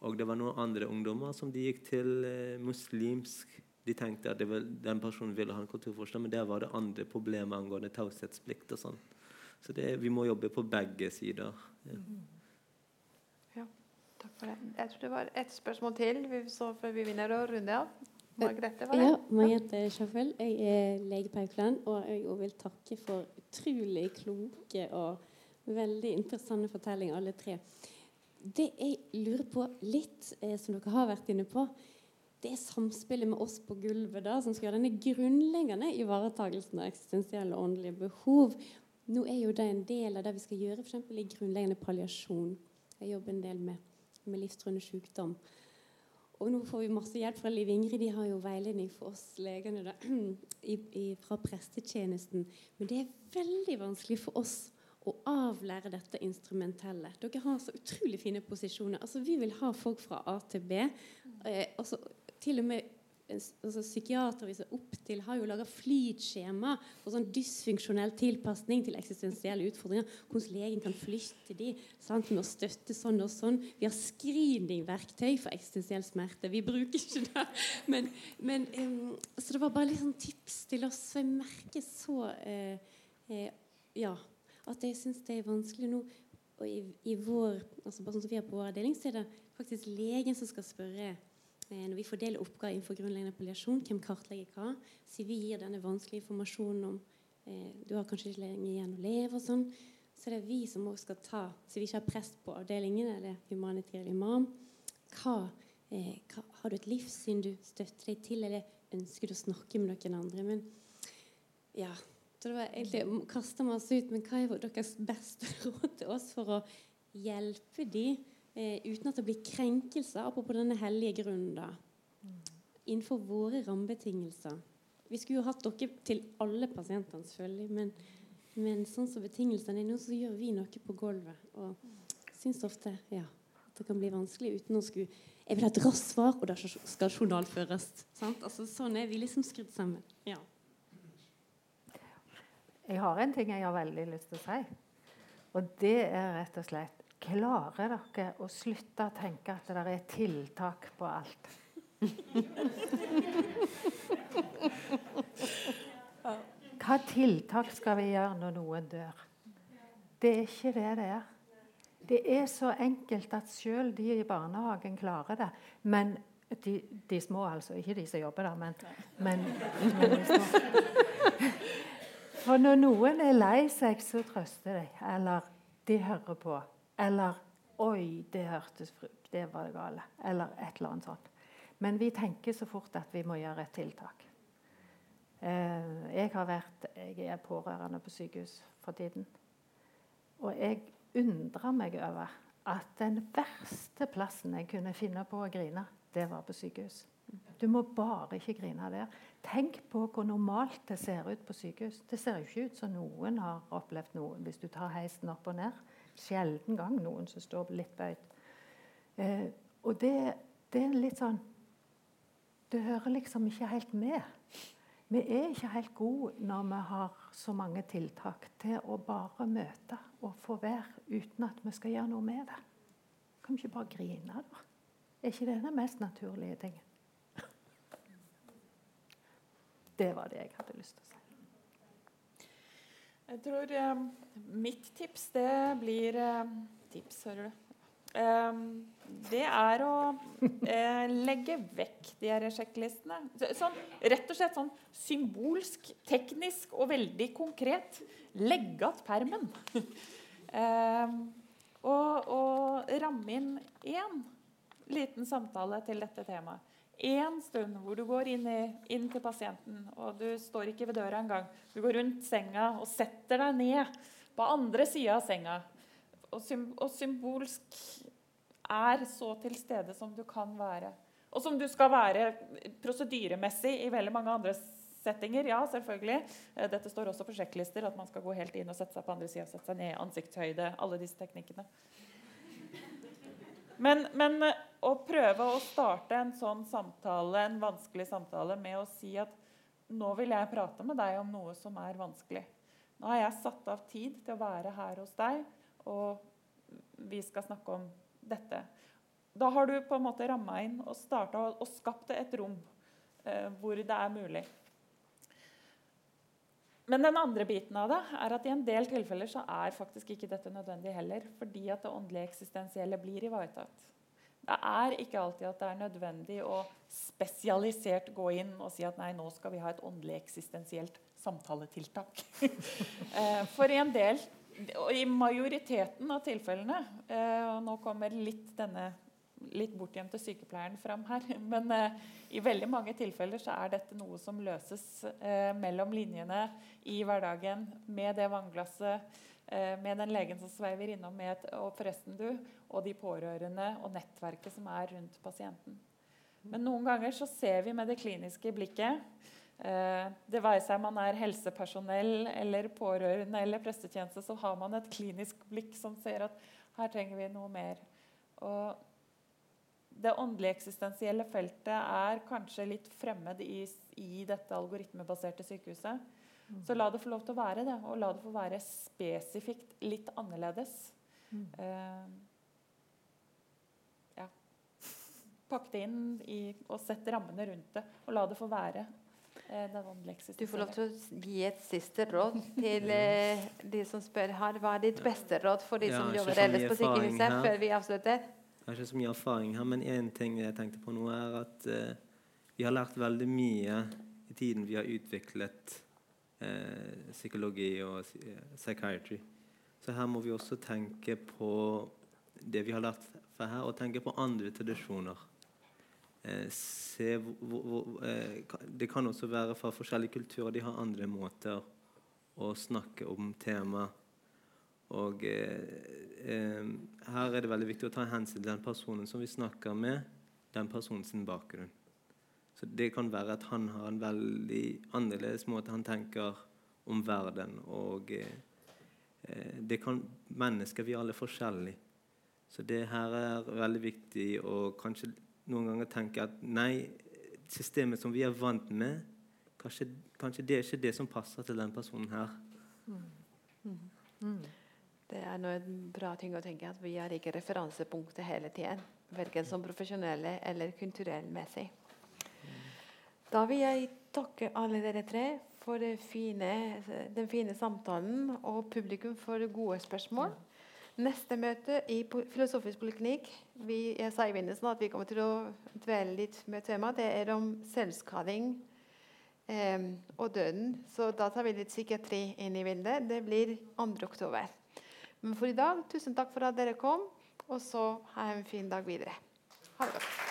Og det var noen andre ungdommer som de gikk til eh, muslimsk De tenkte at var, den personen ville ha en kulturforskning, men der var det andre problemer angående taushetsplikt. og sånn. Så det, vi må jobbe på begge sider. Ja. ja. takk for det. Jeg tror det var ett spørsmål til så før vi vinner å runde av. Margrethe, var det? Ja, Margrethe Schaffel. Jeg er lege på Haukeland, og jeg vil takke for utrolig kloke og veldig interessante fortellinger, alle tre. Det jeg lurer på litt, eh, som dere har vært inne på det er samspillet med oss på gulvet da, som skal gjøre denne grunnleggende ivaretakelsen av eksistensielle og åndelige behov. Nå er jo det en del av det vi skal gjøre for i grunnleggende palliasjon. Jeg jobber en del med, med livstruende sykdom. Og nå får vi masse hjelp fra Liv Ingrid. De har jo veiledning for oss legene da, i, i, fra prestetjenesten. Men det er veldig vanskelig for oss å avlære dette instrumentelle. Dere har så utrolig fine posisjoner. Altså, vi vil ha folk fra A til B. Eh, altså, til og med altså, Psykiatere vi ser opp til, har jo laga flytskjema for sånn dysfunksjonell tilpasning til eksistensielle utfordringer. Hvordan legen kan flytte de sant, med å støtte sånn og sånn. Vi har screeningverktøy for eksistensiell smerte. Vi bruker ikke det. Men, men um, så det var bare litt sånn tips til oss. Jeg merker så eh, eh, ja, at jeg syns det er vanskelig nå. Og i, i vår, altså bare sånn som vi har på vår avdeling, så er det faktisk legen som skal spørre Eh, når vi fordeler oppgaver innenfor grunnleggende palliasjon, hvem kartlegger hva, så vi gir denne vanskelige informasjonen om eh, du har kanskje ikke lenge igjen å leve, og sånn, så det er vi som også skal ta Så vi ikke har prest på avdelingen eller humanitær imam. Hva, eh, hva, har du et livssyn du støtter deg til, eller ønsker du å snakke med noen andre? Men ja, så det var egentlig kasta vi ut, men hva er deres beste råd til oss for å hjelpe dem eh, uten at det blir krenkelser, apropos denne hellige grunnen, da. Innenfor våre rammebetingelser. Vi skulle jo hatt dere til alle pasientene, selvfølgelig, men, men sånn som betingelsene er nå, så gjør vi noe på gulvet. Og syns ofte ja, at det kan bli vanskelig uten å skulle Jeg vil ha et raskt svar, og da skal journalføres. Sant? Altså, sånn er vi liksom skrudd sammen. Ja. Jeg har en ting jeg har veldig lyst til å si. Og det er rett og slett Klarer dere å slutte å tenke at det er tiltak på alt? Hva tiltak skal vi gjøre når noen dør? Det er ikke det det er. Det er så enkelt at selv de i barnehagen klarer det. Men de, de små, altså. Ikke de som jobber der, men, men, men de små. For når noen er lei seg, så trøster de. Eller de hører på. Eller 'Oi, det hørtes frukt. Det var det gale.' Eller et eller annet sånt. Men vi tenker så fort at vi må gjøre et tiltak. Eh, jeg har vært Jeg er pårørende på sykehus for tiden. Og jeg undrer meg over at den verste plassen jeg kunne finne på å grine, det var på sykehus. Du må bare ikke grine der. Tenk på hvor normalt det ser ut på sykehus. Det ser jo ikke ut som noen har opplevd noe hvis du tar heisen opp og ned. Sjelden gang noen som står litt bøyd. Eh, og det, det, er litt sånn Det hører liksom ikke helt med. Vi er ikke helt gode når vi har så mange tiltak, til å bare møte og få være uten at vi skal gjøre noe med det. Kan vi ikke bare grine, da? Er ikke det den mest naturlige tingen? Det var det jeg hadde lyst til å si. Jeg tror eh, mitt tips, det blir eh, Tips, hører du. Eh, det er å eh, legge vekk de her sjekklistene. Sånn, rett og slett sånn symbolsk, teknisk og veldig konkret. Legge att permen. Eh, og, og ramme inn én liten samtale til dette temaet én stund hvor du går inn, i, inn, til pasienten, og du står ikke ved døra engang. Du går rundt senga og setter deg ned på andre sida av senga. Og, og, symbolsk er så til stede som du kan være. Og som du skal være prosedyremessig i veldig mange andre settinger. Ja, selvfølgelig. Eh, dette står også på sjekklister, at man skal gå helt inn og sette seg på andre sida, sette seg ned, ansiktshøyde, alle disse teknikkene. Men, men, eh, å prøve å starte en sånn samtale, en vanskelig samtale med å si at nå vil jeg prate med deg om noe som er vanskelig. Nå har jeg satt av tid til å være her hos deg, og vi skal snakke om dette. Da har du på en måte ramma inn og starta og skapt et rom eh, hvor det er mulig. Men den andre biten av det er at i en del tilfeller så er faktisk ikke dette nødvendig heller. Fordi at det åndelige eksistensielle blir ivaretatt. Det er ikke alltid at det er nødvendig å spesialisert gå inn og si at nei, nå skal vi ha et åndelig eksistensielt samtaletiltak. Eh, for i en del, og i majoriteten av tilfellene, eh, og nå kommer litt denne litt bortgjemte sykepleieren fram her. Men eh, i veldig mange tilfeller så er dette noe som løses mellom linjene i hverdagen med det vannglasset, med den legen som sveiver innom med et, og forresten du, og de pårørende og nettverket som er rundt pasienten. Men noen ganger så ser vi med det kliniske blikket eh, det være seg man er helsepersonell eller pårørende eller prestetjeneste, så har man et klinisk blikk som ser at her trenger vi noe mer. Og det åndelige eksistensielle feltet er kanskje litt fremmed i, i dette algoritmebaserte sykehuset. Mm. Så la det få lov til å være det, og la det få være spesifikt litt annerledes. Mm. Uh, ja. Pakk det inn i, og sett rammene rundt det, og la det få være. Uh, du får lov til å gi et siste råd til eh, de som spør her. Hva er ditt beste råd for de ja, som jobber ellers på sykehuset, før vi avslutter? Jeg har ikke så mye erfaring her, men én ting jeg tenkte på nå, er at eh, vi har lært veldig mye i tiden vi har utviklet eh, psykologi og eh, psychiatry. Så her må vi også tenke på det vi har lært fra her, og tenke på andre tradisjoner. Eh, se, hvor, hvor, eh, det kan også være fra forskjellige kulturer. De har andre måter å snakke om temaet og eh, eh, her er det veldig viktig å ta hensyn til den personen som vi snakker med, den personens bakgrunn. Så Det kan være at han har en veldig annerledes måte han tenker om verden. Og eh, det kan Mennesker vi er alle forskjellige. Så det her er veldig viktig å kanskje noen ganger tenke at nei, systemet som vi er vant med, kanskje, kanskje det er ikke det som passer til den personen her. Mm. Mm. Mm. Det er en bra ting å tenke at vi har ikke referansepunktet hele tiden. Verken som profesjonelle eller kulturellmessig. Da vil jeg takke alle dere tre for fine, den fine samtalen og publikum for gode spørsmål. Neste møte i Filosofisk poliklinikk vi, jeg sa i begynnelsen at vi kommer til å dvele litt med temaet. Det er om selvskading eh, og døden. Så da tar vi litt psykiatri inn i bildet. Det blir 2. oktober. Men for i dag, tusen takk for at dere kom, og så ha en fin dag videre. Ha det godt.